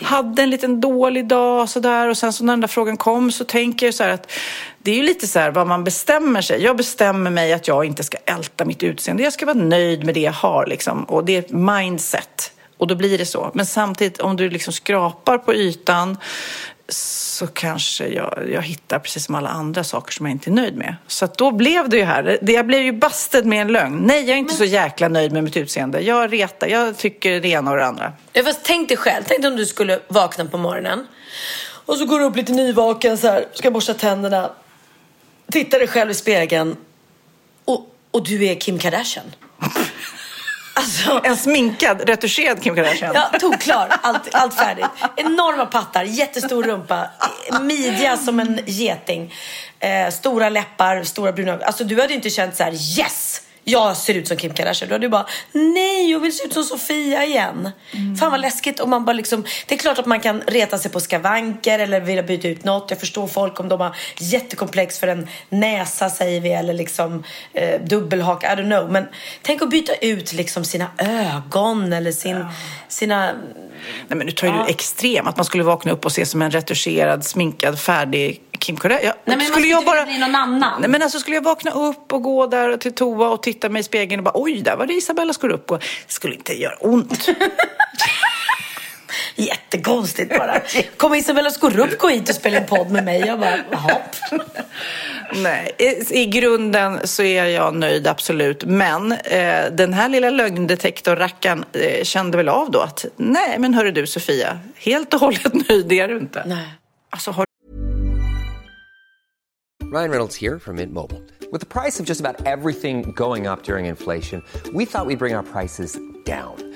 det. hade en liten dålig dag sådär och sen så när den där frågan kom så tänker jag så här att det är ju lite så här vad man bestämmer sig. Jag bestämmer mig att jag inte ska älta mitt utseende. Jag ska vara nöjd med det jag har liksom. Och det är ett mindset. Och då blir det så. Men samtidigt om du liksom skrapar på ytan så kanske jag, jag hittar precis som alla andra saker som jag inte är nöjd med. Så då blev det ju här. Det, jag blev ju busted med en lögn. Nej, jag är inte så jäkla nöjd med mitt utseende. Jag retar, jag tycker det ena och det andra. Ja, fast tänk dig själv, tänk dig om du skulle vakna på morgonen och så går du upp lite nyvaken så här, ska borsta tänderna, tittar dig själv i spegeln och, och du är Kim Kardashian. Alltså, En sminkad, retuscherad Kim Kardashian. Ja, tog klar. Allt, allt färdigt. Enorma pattar, jättestor rumpa, midja som en geting, eh, stora läppar, stora bruna. Alltså du hade inte känt så här: yes! Jag ser ut som Kim Kardashian. Du hade ju bara, nej jag vill se ut som Sofia igen. Fan vad läskigt om man bara liksom, det är klart att man kan reta sig på skavanker eller vilja byta ut något. Jag förstår folk om de har jättekomplex för en näsa säger vi eller liksom eh, dubbelhak, I don't know. Men tänk att byta ut liksom sina ögon eller sin, sina Nej, men nu tar ju Ja. du extrem. Att man skulle vakna upp och se som en retuscherad, sminkad, färdig Kim Kardashian. Nej, men skulle inte vilja bli någon annan. Nej, men alltså skulle jag vakna upp och gå där till toa och titta mig i spegeln och bara oj, där var det Isabella Scorupco. Det skulle inte göra ont. Jättekonstigt bara. Kommer Isabella Scorupco hit och spela en podd med mig? Jag bara, hopp. Nej, i, i grunden så är jag nöjd absolut. Men eh, den här lilla lögndetektorrackaren eh, kände väl av då att nej, men hörru du Sofia, helt och hållet nöjd är du inte. Nej. Alltså, har Ryan Reynolds here from Mint Mobile. With the price of just about everything going up during inflation, we thought we'd bring our prices down.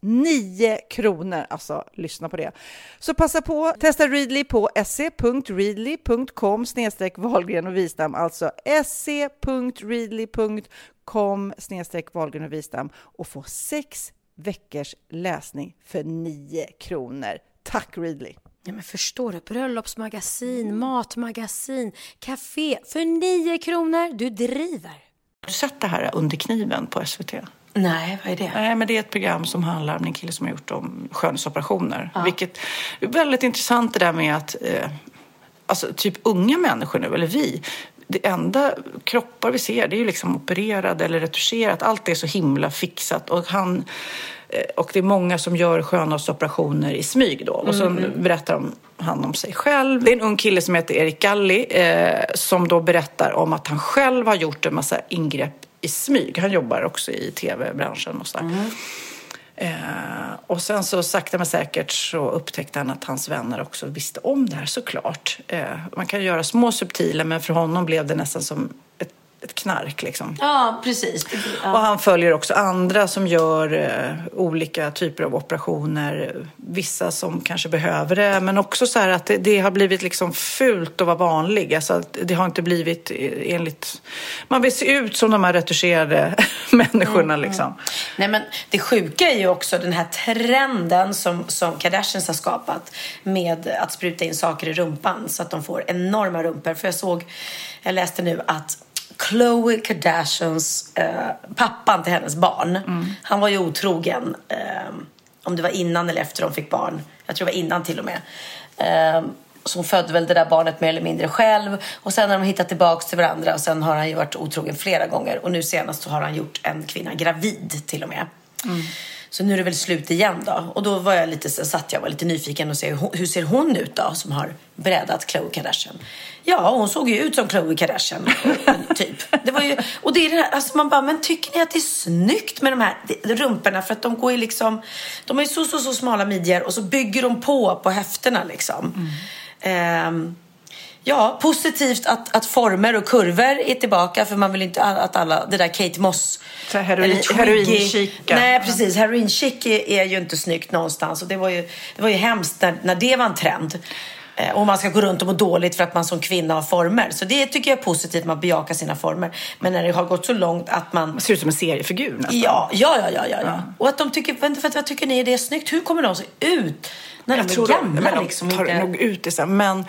9 kronor. Alltså, lyssna på det. Så passa på, testa Readly på se.readly.com snedstreck Wahlgren och Wistam, alltså se.readly.com snedstreck Wahlgren och Wistam och få sex veckors läsning för 9 kronor. Tack Readly! Ja, men förstår du? Bröllopsmagasin, matmagasin, café för 9 kronor. Du driver! Har du sett det här Under kniven på SVT? Nej, vad är det? Nej, men det är ett program som handlar om en kille som har gjort om skönhetsoperationer. Ja. Vilket är väldigt intressant det där med att eh, alltså typ unga människor nu, eller vi, det enda kroppar vi ser det är ju liksom opererade eller retuscherat. Allt är så himla fixat och han eh, och det är många som gör skönhetsoperationer i smyg då. Och så mm. berättar han om sig själv. Det är en ung kille som heter Erik Galli eh, som då berättar om att han själv har gjort en massa ingrepp i smyg. Han jobbar också i tv-branschen och sådär. Mm. Eh, och sen så sakta men säkert så upptäckte han att hans vänner också visste om det här såklart. Eh, man kan göra små subtila men för honom blev det nästan som ett knark liksom. Ja, precis. Ja. Och han följer också andra som gör eh, olika typer av operationer. Vissa som kanske behöver det, men också så här att det, det, har blivit liksom fult att vara vanlig. Alltså det har inte blivit enligt... Man vill se ut som de här retuscherade människorna mm, liksom. Nej, men det sjuka är ju också den här trenden som, som Kardashians har skapat med att spruta in saker i rumpan så att de får enorma rumpor. För jag såg, jag läste nu att Khloe Kardashians, eh, pappan till hennes barn, han var ju otrogen. Eh, om det var innan eller efter de fick barn. Jag tror det var innan till och med. Eh, så hon födde väl det där barnet mer eller mindre själv. Och sen har de hittat tillbaks till varandra och sen har han ju varit otrogen flera gånger. Och nu senast så har han gjort en kvinna gravid till och med. Så nu är det väl slut igen då. Och då var jag lite, så satt jag var lite nyfiken och se hur, ser hon ut då som har brädat Khloe Kardashian. Ja, hon såg ju ut som Khloe Kardashian, typ. Det var ju, och det är det här, alltså man bara, men tycker ni att det är snyggt med de här rumporna? För att de går ju liksom, de har ju så, så, så smala midjor och så bygger de på på höfterna liksom. Ehm, Ja, positivt att, att former och kurvor är tillbaka för man vill inte att alla, det där Kate Moss Så heroin- eller. Nej, precis. Heroin-chic är, är ju inte snyggt någonstans och det var ju, det var ju hemskt när, när det var en trend. Eh, Och man ska gå runt och må dåligt för att man som kvinna har former. Så det tycker jag är positivt, man bejakar sina former. Men när det har gått så långt att man... Man ser ut som en seriefigur nästan. Ja, ja, ja, ja, ja, ja. Och att de tycker, vänta, vänta, vad tycker ni det är snyggt? Hur kommer de se ut när jag de är tror gamla? men de liksom, tar inte- nog ut det sen. Men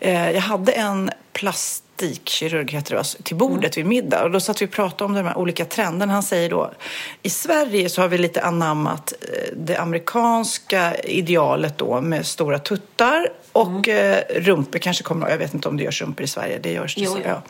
eh, jag hade en plastikkirurg heter det, till bordet Mm. vid middag och då satt vi och pratade om de här olika trenderna. Han säger då i Sverige så har vi lite anammat eh, det amerikanska idealet då med stora tuttar och Mm. eh, rumpor kanske kommer Jag vet inte om det görs rumpor i Sverige. Det görs det. Jo. ja.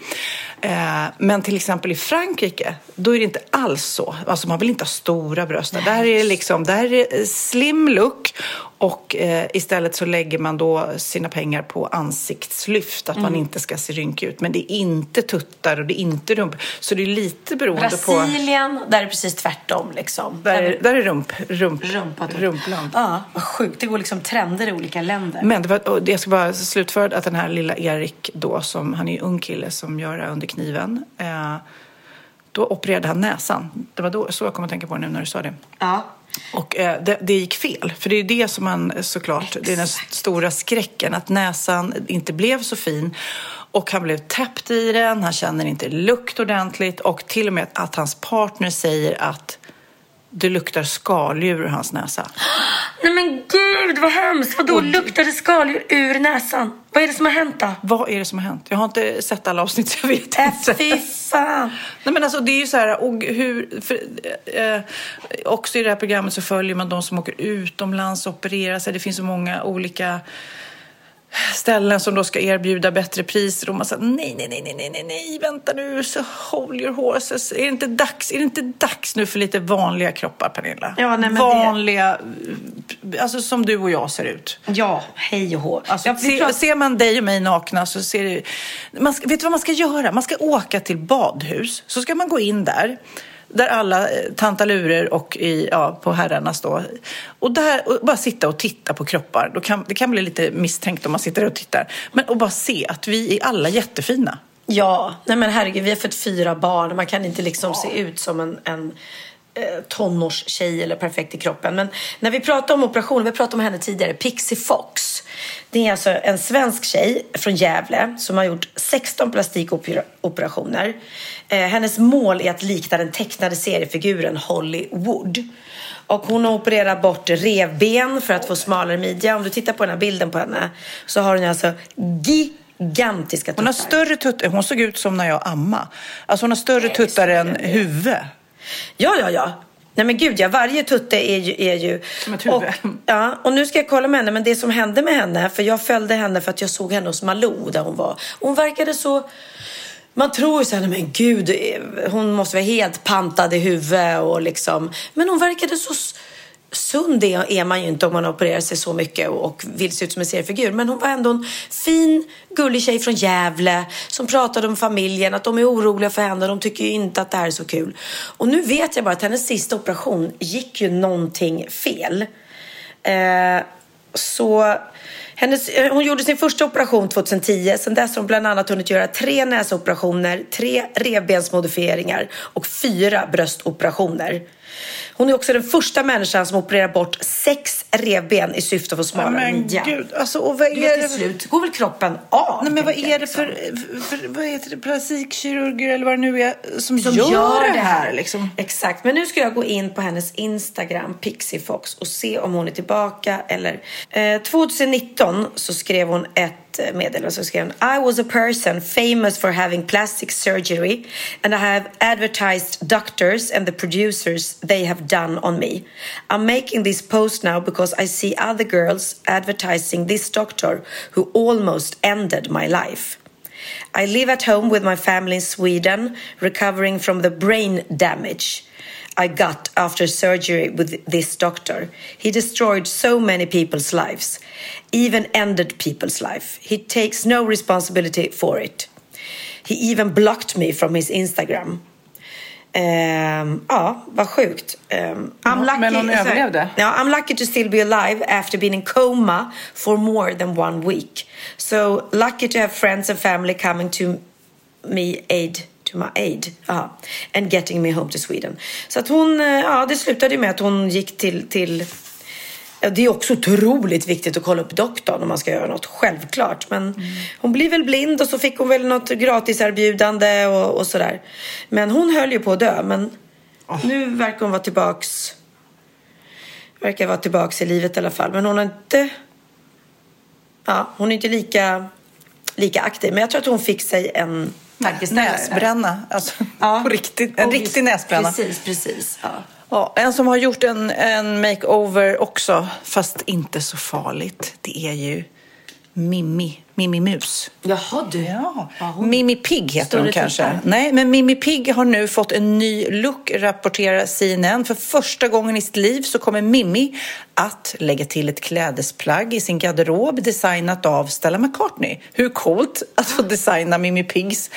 Eh, men till exempel i Frankrike, då är det inte alls så. Alltså man vill inte ha stora bröst. där. Är det liksom, där är slim look och eh, istället så lägger man då sina pengar på ansiktslyft, att man Mm. inte ska se rynkig ut. Men det är inte tuttar och det är inte rumpor. Så det är lite beroende på... Brasilien, där är det precis tvärtom. Liksom. Där är, där är rump, rump, Rumpa, typ. rumpland. Ja, vad sjukt. Det går liksom trender i olika länder. Men det var, jag ska bara slutföra att den här lilla Erik då, som, han är ju ung kille som gör det under kniven. Eh, då opererade han näsan. Det var då, så jag kom att tänka på det nu när du sa det. Ja. Och eh, det, det gick fel. För det är det som man såklart, det är den stora skräcken. Att näsan inte blev så fin. Och han blev täppt i den, han känner inte lukt ordentligt. Och till och med att hans partner säger att det luktar skaldjur ur hans näsa. Nej men gud vad hemskt. Vadå luktar det skaldjur ur näsan? Vad är det som har hänt då? Vad är det som har hänt? Jag har inte sett alla avsnitt så jag vet inte. Äh, Fy fan. Nej men alltså det är ju så här, och hur, för, eh, också i det här programmet så följer man de som åker utomlands och opererar sig. Det finns så många olika ställen som då ska erbjuda bättre priser och man säger nej, nej, nej, nej, nej, nej, vänta nu, så hold your horses. Är det inte dags, är det inte dags nu för lite vanliga kroppar, Pernilla? Ja, nej, men det- vanliga, alltså som du och jag ser ut. Ja, hej och hå. Alltså, Ja, se, pratar- ser man dig och mig nakna så ser det... Man ska, vet du vad man ska göra? Man ska åka till badhus. Så ska man gå in där. Där alla eh, tantalurer och i, ja, på herrarnas då. Och där och bara sitta och titta på kroppar. Då kan, det kan bli lite misstänkt om man sitter och tittar. Men och bara se att vi är alla jättefina. Ja, nej men herregud, vi har fått fyra barn. Man kan inte liksom se ut som en, en tonårstjej eller perfekt i kroppen. Men när vi pratar om operationer, vi pratade om henne tidigare, Pixie Fox. Det är alltså en svensk tjej från Gävle som har gjort 16 plastikoperationer. Eh, hennes mål är att likna den tecknade seriefiguren Holly Wood. Och hon har opererat bort revben för att få smalare midja. Om du tittar på den här bilden på henne så har hon alltså gigantiska tuttar. Hon har större tuttar. Hon såg ut som när jag amma. Alltså hon har större tuttar än huvud. Ja, ja, ja. Nej men gud ja, varje tutte är ju... Är ju Som ett huvud. Och, ja, och nu ska jag kolla med henne, men det som hände med henne, för jag följde henne för att jag såg henne hos Malou där hon var. Hon verkade så... Man tror ju så här, "Nej, men gud, eh, hon måste vara helt pantad i huvudet och liksom... Men hon verkade så sund är, man ju inte om man opererar sig så mycket och, vill se ut som en seriefigur. Men hon var ändå en fin, gullig tjej från Gävle som pratade om familjen, att de är oroliga för henne och de tycker ju inte att det här är så kul. Och nu vet jag bara att hennes sista operation gick ju någonting fel. Eh, så hennes, eh, hon gjorde sin första operation 2010. Sen dess har hon bland annat hunnit göra tre näsoperationer, tre revbensmodifieringar och fyra bröstoperationer. Hon är också den första människan som opererar bort sex revben i syfte att få smalare men midja. gud, alltså, och vad är det till slut går väl kroppen av. Nej, men vad är det för, för vad heter det, plastikkirurger eller vad det nu är som, som gör, gör det här? Liksom? Exakt, men nu ska jag gå in på hennes Instagram, Pixiefox, och se om hon är tillbaka eller... Eh, 2019 så skrev hon ett meddelande. Så skrev hon I was a person famous for having plastic surgery and I have advertised doctors and the producers they have done on me. I'm making this post now because I see other girls advertising this doctor who almost ended my life. I live at home with my family in Sweden, recovering from the brain damage I got after surgery with this doctor. He destroyed so many people's lives, even ended people's life. He takes no responsibility for it. He even blocked me from his Instagram. Ehm, ja, vad sjukt. Ehm, I'm lucky, men hon överlevde? Ja, I'm lucky to still be alive after being in coma for more than one week. So lucky to have friends and family coming to me aid to my aid. Aha. And getting me home to Sweden. Så att hon, eh, ja det slutade med att hon gick till, till Ja, det är också otroligt viktigt att kolla upp doktorn om man ska göra något, självklart. Men hon blir väl blind och så fick hon väl något gratiserbjudande och, och sådär. Men hon höll ju på att dö. Men nu verkar hon vara tillbaks. Verkar vara tillbaks i livet i alla fall. Men hon har inte. Ja, hon är inte lika, lika aktiv. Men jag tror att hon fick sig en. Näsbränna, alltså på riktigt. En riktig näsbränna. Precis, precis. Ja. Ja, en som har gjort en, en makeover också, fast inte så farligt, det är ju Mimmi, Mimmi Mus. Jaha du. Ja. Mimmi Pigg heter Större hon kanske. tittar. Nej, men Mimmi Pigg har nu fått en ny look, rapporterar CNN. För första gången i sitt liv så kommer Mimmi att lägga till ett klädesplagg i sin garderob designat av Stella McCartney. Hur coolt att få designa Mimmi Piggs.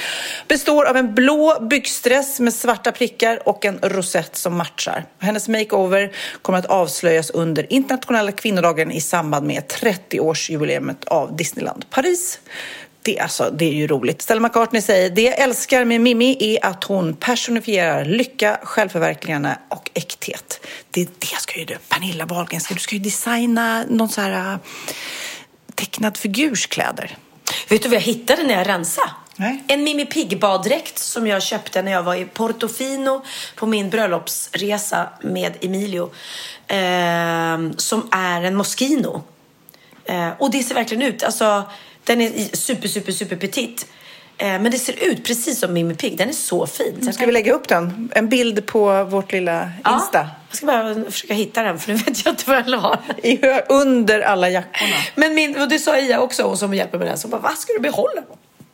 Består av en blå byxdress med svarta prickar och en rosett som matchar. Hennes makeover kommer att avslöjas under internationella kvinnodagen i samband med 30-årsjubileumet av Disneyland Paris. Det, är alltså, det är ju roligt. Stella McCartney säger det jag älskar med Mimmi är att hon personifierar lycka, självförverkligande och äkthet. Det, det ska ju du, Pernilla Wahlgren, ska, du ska ju designa någon så här äh, tecknad figurskläder. Vet du vad jag hittade när jag rensade? Nej. En Mimi Pigg-baddräkt som jag köpte när jag var i Portofino på min bröllopsresa med Emilio. ehm, som är en Moschino. Eh, och det ser verkligen ut. Alltså, den är super, super, super petit. Eh, men det ser ut precis som Mimi Pigg. Den är så fin. Så Ska vi lägga upp den? En bild på vårt lilla Insta? Jag ska bara försöka hitta den för nu vet jag inte var jag la under alla jackorna. Men min, och det sa Ia också, hon som hjälper med den. Så bara, vad ska du behålla?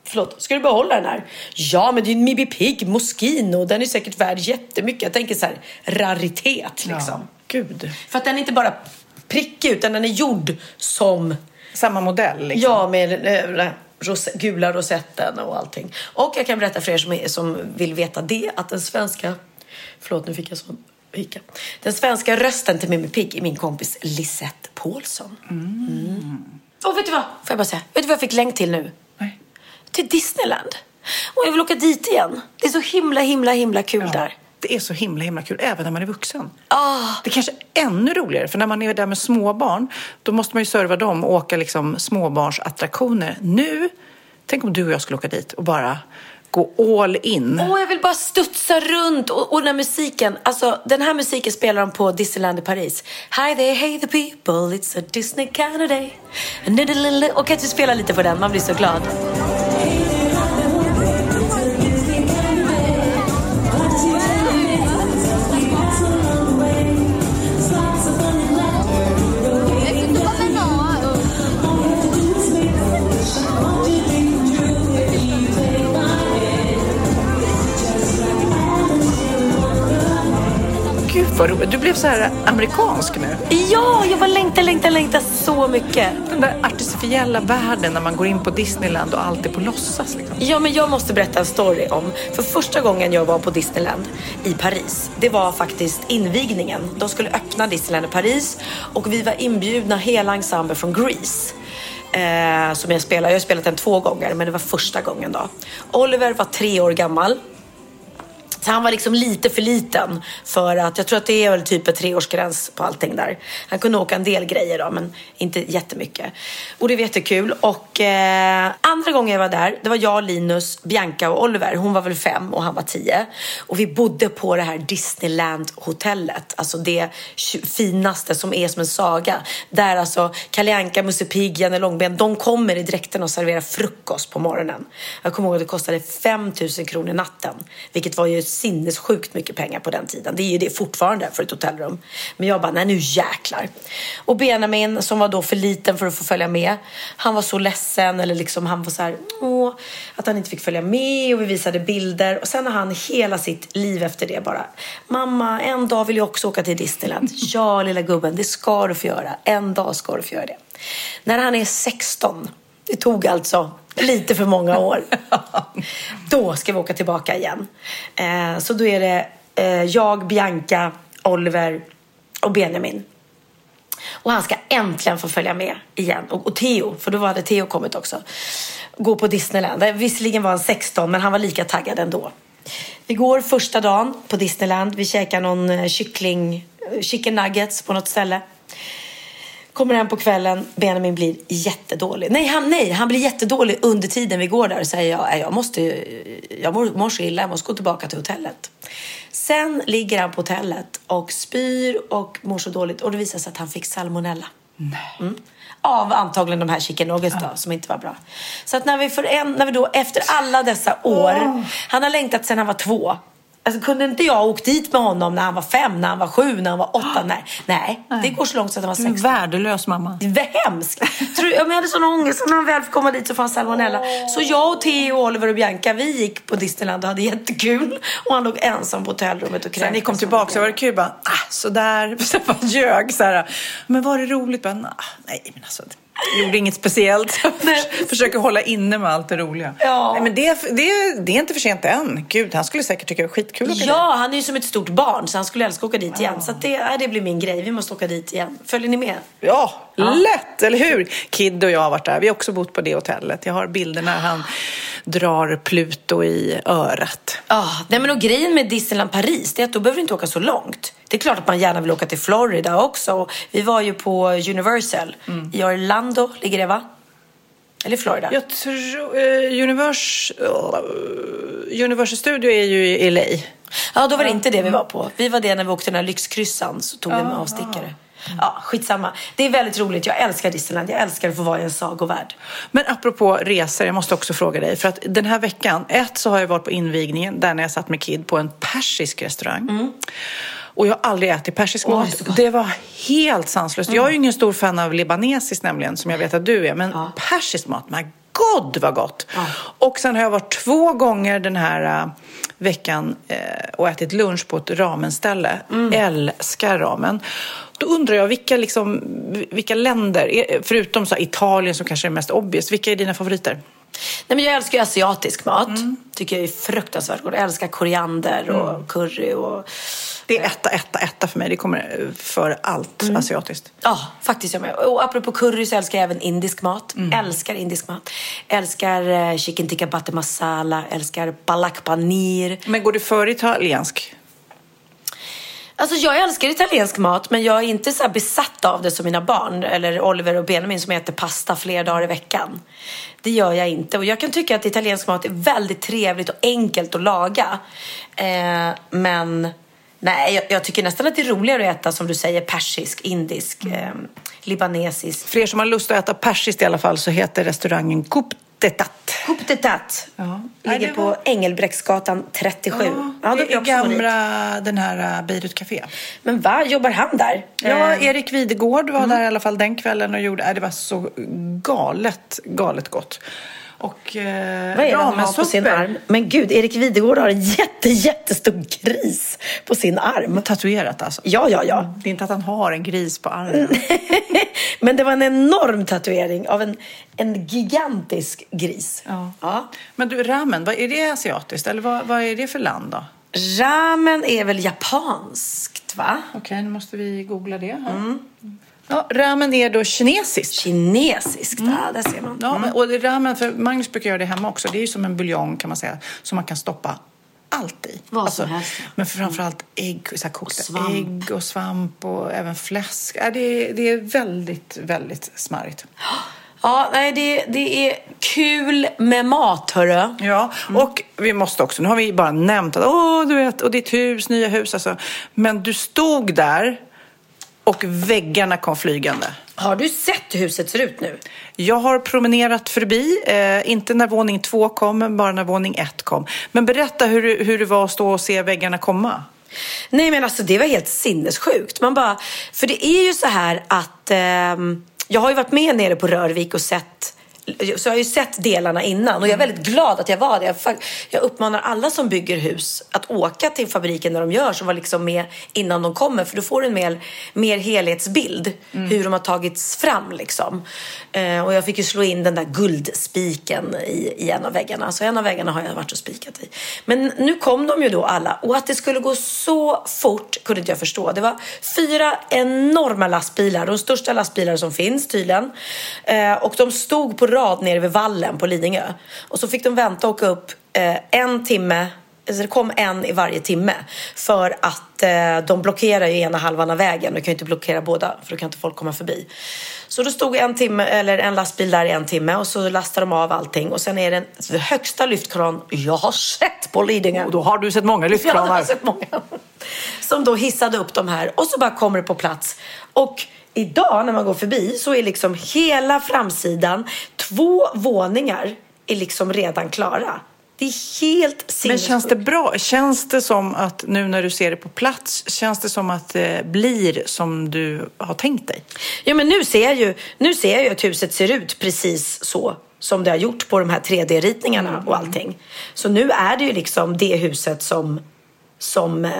Förlåt, ska du behålla den här? Ja, men det är en Mimi Pigg Moschino. Den är säkert värd jättemycket. Jag tänker så här, raritet liksom. Gud. För att den är inte bara prickig, utan den är gjord som... Samma modell liksom. Ja, med eh, den här ros gula rosetten och allting. Och jag kan berätta för er som, är, som vill veta det, att den svenska... Förlåt, nu fick jag sån hicka. Den svenska rösten till Mimi Pigg är min kompis Lisette Paulsson. Mm. Och vet du vad? Får jag bara säga? Vet du vad jag fick länk till nu? Nej. Till Disneyland. Och jag vill åka dit igen. Det är så himla, himla, himla kul där. Det är så himla himla kul, även när man är vuxen. Ah. Det är kanske är ännu roligare, för när man är där med småbarn, då måste man ju serva dem och åka liksom småbarnsattraktioner. Nu, tänk om du och jag skulle åka dit och bara gå all in. Åh, jag vill bara studsa runt. Och, och den här musiken, alltså den här musiken spelar de på Disneyland i Paris. Hi there, hey the people, it's a Disney kind of day. Och kan du spela lite på den? Man blir så glad. Vad roligt. Du blev så här amerikansk nu. Ja, jag bara längtar, längtar, längtar så mycket. Den där artificiella världen när man går in på Disneyland och allt är på låtsas. Liksom. Ja, men jag måste berätta en story om. För första gången jag var på Disneyland i Paris, det var faktiskt invigningen. De skulle öppna Disneyland i Paris och vi var inbjudna hela ensemble från Grease. Eh, som jag spelar. Jag har spelat den två gånger, men det var första gången då. Oliver var tre år gammal. Så han var liksom lite för liten för att, jag tror att det är väl typ en treårsgräns på allting där. Han kunde åka en del grejer då, men inte jättemycket. Och det var jättekul. Och eh, andra gången jag var där, det var jag, Linus, Bianca och Oliver. Hon var väl fem och han var tio. Och vi bodde på det här Disneyland-hotellet. Alltså det finaste som är som en saga. Där alltså Kalle Anka, Musse Pigg, Janne Långben, de kommer i dräkten och serverar frukost på morgonen. Jag kommer ihåg att det kostade 5 000 kronor natten. Vilket var ju sinnessjukt mycket pengar på den tiden. Det är ju det fortfarande för ett hotellrum. Men jag bara, nej nu jäklar. Och Benjamin som var då för liten för att få följa med. Han var så ledsen eller liksom han var så här, åh, att han inte fick följa med och vi visade bilder. Och sen har han hela sitt liv efter det bara, mamma en dag vill jag också åka till Disneyland. ja lilla gubben, det ska du få göra. En dag ska du få göra det. När han är 16, det tog alltså lite för många år. Då ska vi åka tillbaka igen. Eh, så då är det eh, jag, Bianca, Oliver och Benjamin. Och han ska äntligen få följa med igen. Och, och Theo, för då hade Theo kommit också. Gå på Disneyland. Eh, visserligen var han 16 men han var lika taggad ändå. Vi går första dagen på Disneyland. Vi käkar någon eh, kyckling, eh, chicken nuggets på något ställe. Kommer hem på kvällen, Benjamin blir jättedålig. Nej han, nej, han blir jättedålig under tiden vi går där och säger jag, jag måste, jag mår, mår så illa, jag måste gå tillbaka till hotellet. Sen ligger han på hotellet och spyr och mår så dåligt och det visar sig att han fick salmonella. Mm. Av antagligen de här chicken nuggets då, som inte var bra. Så att när vi, för en, när vi då efter alla dessa år, Oh. han har längtat sedan han var två. Alltså, kunde inte jag ha åkt dit med honom när han var fem, när han var sju, när han var åtta? Nej, nej. det går så långt så att han var Du är en 16. värdelös mamma. Det hemskt. Tror, jag hade sån ångest när han väl fick komma dit så fanns salmonella. Så jag och Theo, Oliver och Bianca, vi gick på Disneyland och hade jättekul. Och han låg ensam på hotellrummet och Sen ni kom tillbaka så var det kul bara, ah, sådär, så bara ljög så här. Men var det roligt? Bara, "Nah, nej, men alltså, gjorde inget speciellt. Försöker hålla inne med allt det roliga. Ja. Nej, men det, det, det är inte för sent än. Gud, han skulle säkert tycka det var skitkul att åka dit. Ja, han är ju som ett stort barn så han skulle älska att åka dit igen. Så det, ja, det blir min grej. Vi måste åka dit igen. Följer ni med? Ja, lätt, eller hur? Kid och jag har varit där. Vi har också bott på det hotellet. Jag har bilder när han drar Pluto i örat. Ja, nej men och grejen med Disneyland Paris det är att då behöver du inte åka så långt. Det är klart att man gärna vill åka till Florida också. Och Vi var ju på Universal i Orlando, ligger det va? Eller Florida? Jag tror... Uh, Univers, uh, Universal Studio är ju i LA. Ja, då var det inte det vi var på. Vi var det när vi åkte den här lyxkryssan så tog vi en avstickare. Ja, skitsamma. Det är väldigt roligt. Jag älskar Disneyland. Jag älskar att få vara i en sagovärld. Men apropå resor, jag måste också fråga dig. För att den här veckan, ett så har jag varit på invigningen där när jag satt med Kid på en persisk restaurang. Och jag har aldrig ätit persisk mat. det gott. var helt sanslöst. Jag är ju ingen stor fan av libanesiskt nämligen, som jag vet att du är. Men persisk mat, my god vad gott! Och sen har jag varit två gånger den här äh, veckan äh, och ätit lunch på ett ramenställe. Älskar ramen. Då undrar jag, vilka, liksom, vilka länder, förutom så Italien som kanske är mest obvious, vilka är dina favoriter? Nej, men jag älskar asiatisk mat. Tycker jag är fruktansvärt god. Jag älskar koriander och curry och... Det är etta, etta, etta för mig. Det kommer eh, för allt asiatiskt. Ja, faktiskt jag med. Och apropå curry så älskar jag även indisk mat. Älskar indisk mat. Älskar eh, chicken tikka butter masala. Älskar palak paneer. Men går du för italiensk? Alltså jag älskar italiensk mat men jag är inte så besatt av det som mina barn eller Oliver och Benjamin som äter pasta flera dagar i veckan. Det gör jag inte och jag kan tycka att italiensk mat är väldigt trevligt och enkelt att laga. Eh, men nej, jag, jag tycker nästan att det är roligare att äta som du säger persisk, indisk, eh, libanesisk. För er som har lust att äta persiskt i alla fall så heter restaurangen Coupe de Tat. Coupe de Tat. Ja. Ligger Nej, det på var- Engelbrektsgatan 37. Ja, också gå dit. gamla den här uh, Beirut Café. Men va, jobbar han där? Ja, Eh, Erik Videgård var där i alla fall den kvällen och gjorde, äh, det var så galet, galet gott. Och eh, Vad är det han har på sin arm? Men gud, Erik Videgård har en jätte, jättestor gris på sin arm. Tatuerat alltså? Ja, ja, ja. Det är inte att han har en gris på armen. Men det var en enorm tatuering av en, en gigantisk gris. Ja. Ja. Men du, ramen, vad, är det asiatiskt? Eller vad, vad är det för land då? Ramen är väl japanskt, va? Okej, nu måste vi googla det. Här. Ja, ramen är då kinesiskt. Kinesiskt, ja, där ser man. Ja, men, och det ramen, för Magnus brukar göra det hemma också. Det är ju som en buljong kan man säga, som man kan stoppa allt i. Vad som helst. Men framförallt ägg, så här kokta svamp. ägg och svamp och även fläsk. Ja, det, är, det är väldigt, väldigt smarrigt. Ja, nej, det, det är kul med mat, hörru. Ja, och vi måste också, nu har vi bara nämnt att åh, du vet, och ditt hus, nya hus alltså. Men du stod där och väggarna kom flygande. Har du sett hur huset ser ut nu? Jag har promenerat förbi, eh, inte när våning två kom, men bara när våning ett kom. Men berätta hur, hur det var att stå och se väggarna komma. Nej men alltså det var helt sinnessjukt. Man bara, för det är ju så här att ehm, jag har ju varit med nere på Rörvik och sett så jag har ju sett delarna innan och jag är väldigt glad att jag var där. Jag, uppmanar alla som bygger hus att åka till fabriken när de gör så var liksom med innan de kommer för då får du en mer, mer helhetsbild hur de har tagits fram liksom. Eh, och jag fick ju slå in den där guldspiken i, i en av väggarna. Så en av väggarna har jag varit och spikat i. Men nu kom de ju då alla och att det skulle gå så fort kunde inte jag förstå. Det var fyra enorma lastbilar, de största lastbilar som finns tydligen. Eh, och de stod på rad nere vid vallen på Lidingö. Och så fick de vänta och åka upp eh, en timme Alltså det kom en i varje timme. För att eh, de blockerar ju ena halvan av vägen. Du kan ju inte blockera båda för då kan inte folk komma förbi. Så då stod en, timme, eller en lastbil där i en timme och så lastar de av allting. Och sen är det den högsta lyftkran jag har sett på Lidingö. Och då har du sett många Ja, jag lyftkranar. har sett många. Som då hissade upp de här och så bara kommer det på plats. Och idag när man går förbi så är liksom hela framsidan, två våningar är liksom redan klara. Det är helt Men sinnessjukt. känns det bra? Känns det som att nu när du ser det på plats, känns det som att det blir som du har tänkt dig? Ja, men nu ser jag ju, nu ser jag ju att huset ser ut precis så som det har gjort på de här 3D-ritningarna och allting. Så nu är det ju liksom det huset som, som eh,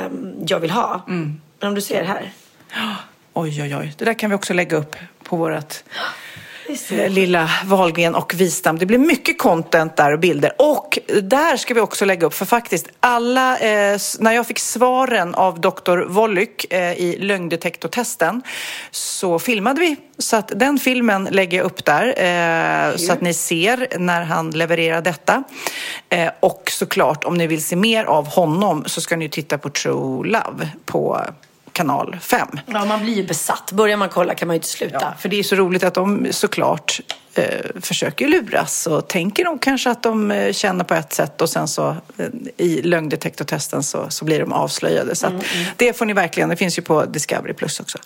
jag vill ha. Men om du ser här. Oj, oj, oj. Det där kan vi också lägga upp på vårt eh, lilla Wahlgren och Wistam. Det blir mycket content där och bilder. Och där ska vi också lägga upp, för faktiskt alla, eh, när jag fick svaren av Dr. Wollyk eh, i lögndetektortesten så filmade vi. Så att den filmen lägger jag upp där eh, så att ni ser när han levererar detta. Eh, och såklart, om ni vill se mer av honom så ska ni titta på True Love på kanal 5. Ja, man blir ju besatt. Börjar man kolla kan man ju inte sluta. Ja, för det är så roligt att de såklart eh, försöker luras och tänker nog kanske att de eh, känner på ett sätt och sen så eh, i lögndetektortesten så, så blir de avslöjade. Så att det får ni verkligen, det finns ju på Discovery Plus också.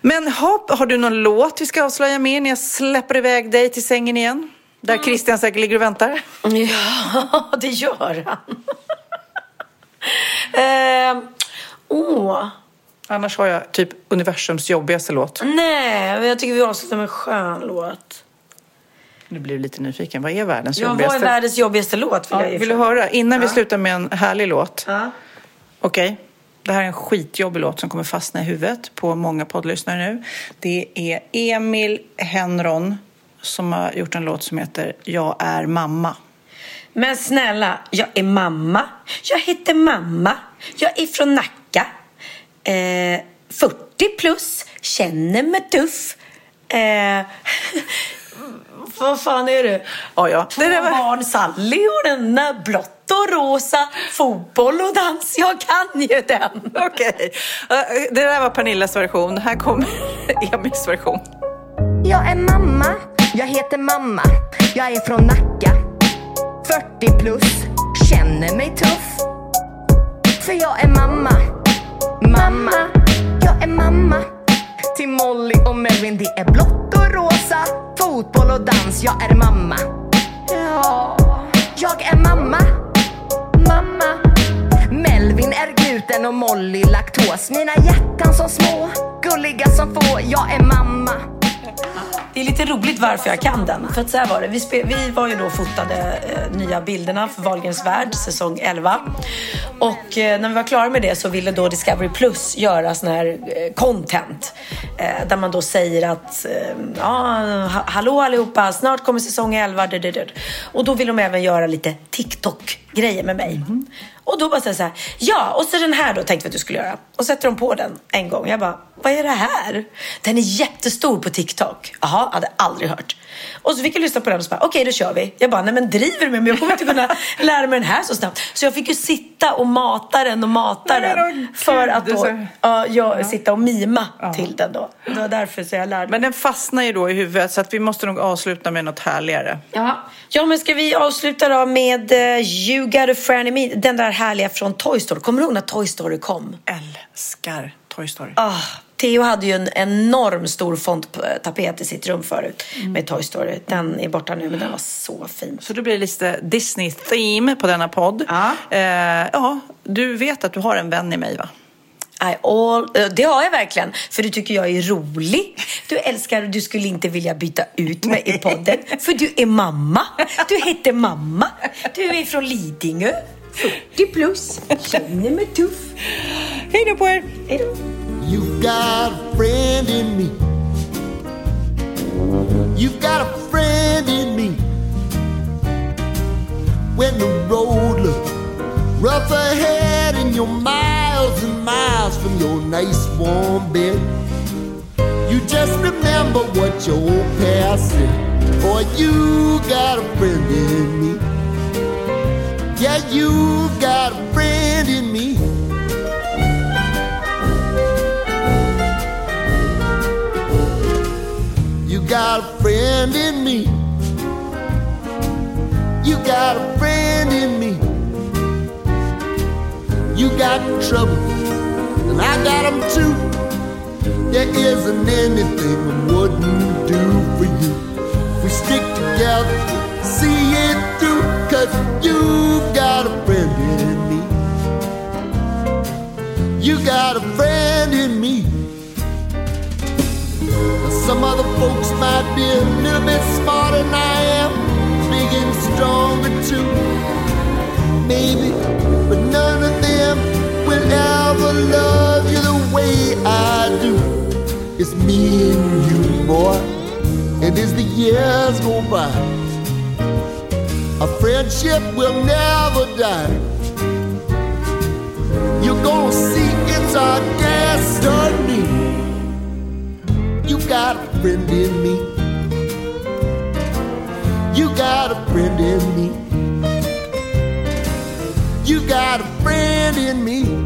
Men hopp, har du någon låt vi ska avslöja mer när jag släpper iväg dig till sängen igen? Där Christian säkert ligger och väntar. Ja, det gör han. Ehm, Åh, Annars har jag typ universums jobbigaste låt. nej, men jag tycker vi avslutar med en skön låt. Nu blir du lite nyfiken. Vad är världens Ja, vad jobbigaste? är världens jobbigaste låt? Ja, jag vill du höra? Innan vi slutar med en härlig låt. Ja. Okej. Det här är en skitjobbig låt som kommer fastna i huvudet på många poddlyssnare nu. Det är Emil Henron som har gjort en låt som heter Jag är mamma. Men snälla, jag är mamma. Jag heter mamma. Jag är från Nacka. Eh, 40 plus, känner mig tuff. Eh, vad fan är det? Ja, ja. Två barn, Sally och denna, blått och rosa, fotboll och dans. Jag kan ju den. Okej. Eh, Det där var Pernillas version. Här kommer Emils version. Jag är mamma, jag heter mamma. Jag är från Nacka. 40 plus, känner mig tuff. För jag är mamma. Mamma, jag är mamma. Till Molly och Melvin, det är blått och rosa. Fotboll och dans, jag är mamma. Ja, jag är mamma. Mamma. Melvin är gluten och Molly laktos. Mina hjärtan som små, gulliga som få. Jag är mamma. Det är lite roligt varför jag kan den. För att så här var det. Vi, spe, vi var ju då fotade eh, nya bilderna för Wahlgrens värld, säsong 11. Och eh, när vi var klara med det så ville då Discovery Plus göra sån här eh, content. Eh, där man då säger att eh, ja, ha, hallå allihopa, snart kommer säsong 11. Du, du, du. Och då vill de även göra lite TikTok-grejer med mig. Och då bara så här, ja, och så den här då tänkte vi att du skulle göra. Och sätter de på den en gång. Jag bara, vad är det här? Den är jättestor på TikTok. Jaha, hade aldrig hört. Och så fick jag lyssna på den och så bara, okej okay, då kör vi. Jag bara, nej men driver du med mig? Jag kommer inte kunna lära mig den här så snabbt. Så jag fick ju sitta och mata den och mata Nej, den. för att då, ja, jag sitta och mima till den då. Det var därför så jag lärde Men den fastnar ju då i huvudet så att vi måste nog avsluta med något härligare. Ja. ja, men ska vi avsluta då med uh, You got a friend in me? Den där härliga från Toy Story. Kommer du ihåg när Toy Story kom? Älskar Toy Story. Ah, Theo hade ju en enorm stor fonttapet i sitt rum förut med Toy Story. Den är borta nu, men den var så fin. Så då blir det lite Disney-theme på denna podd. Ja. Eh, ja, du vet att du har en vän i mig va? I all, eh, det har jag verkligen, för du tycker jag är rolig. Du älskar och du skulle inte vilja byta ut mig i podden. För du är mamma. Du heter mamma. Du är från Lidingö. 40 plus. Känner mig tuff. Hej då på er! Hej då. You've got a friend in me. You've got a friend in me. When the road looks rough ahead and you're miles and miles from your nice warm bed, you just remember what your old past said. Boy, you got a friend in me. Yeah, you got a friend in me. Got a friend in me. You got a friend in me. You got trouble, and I got them too. There isn't anything I wouldn't do for you. We stick together, see it through, cause you got a friend in me. You got a friend in me. Some other folks might be a little bit smarter than I am, big and stronger too. Maybe, but none of them will ever love you the way I do. It's me and you, boy, and as the years go by, our friendship will never die. You're gonna see it's our destiny. You got a friend in me. You got a friend in me. You got a friend in me.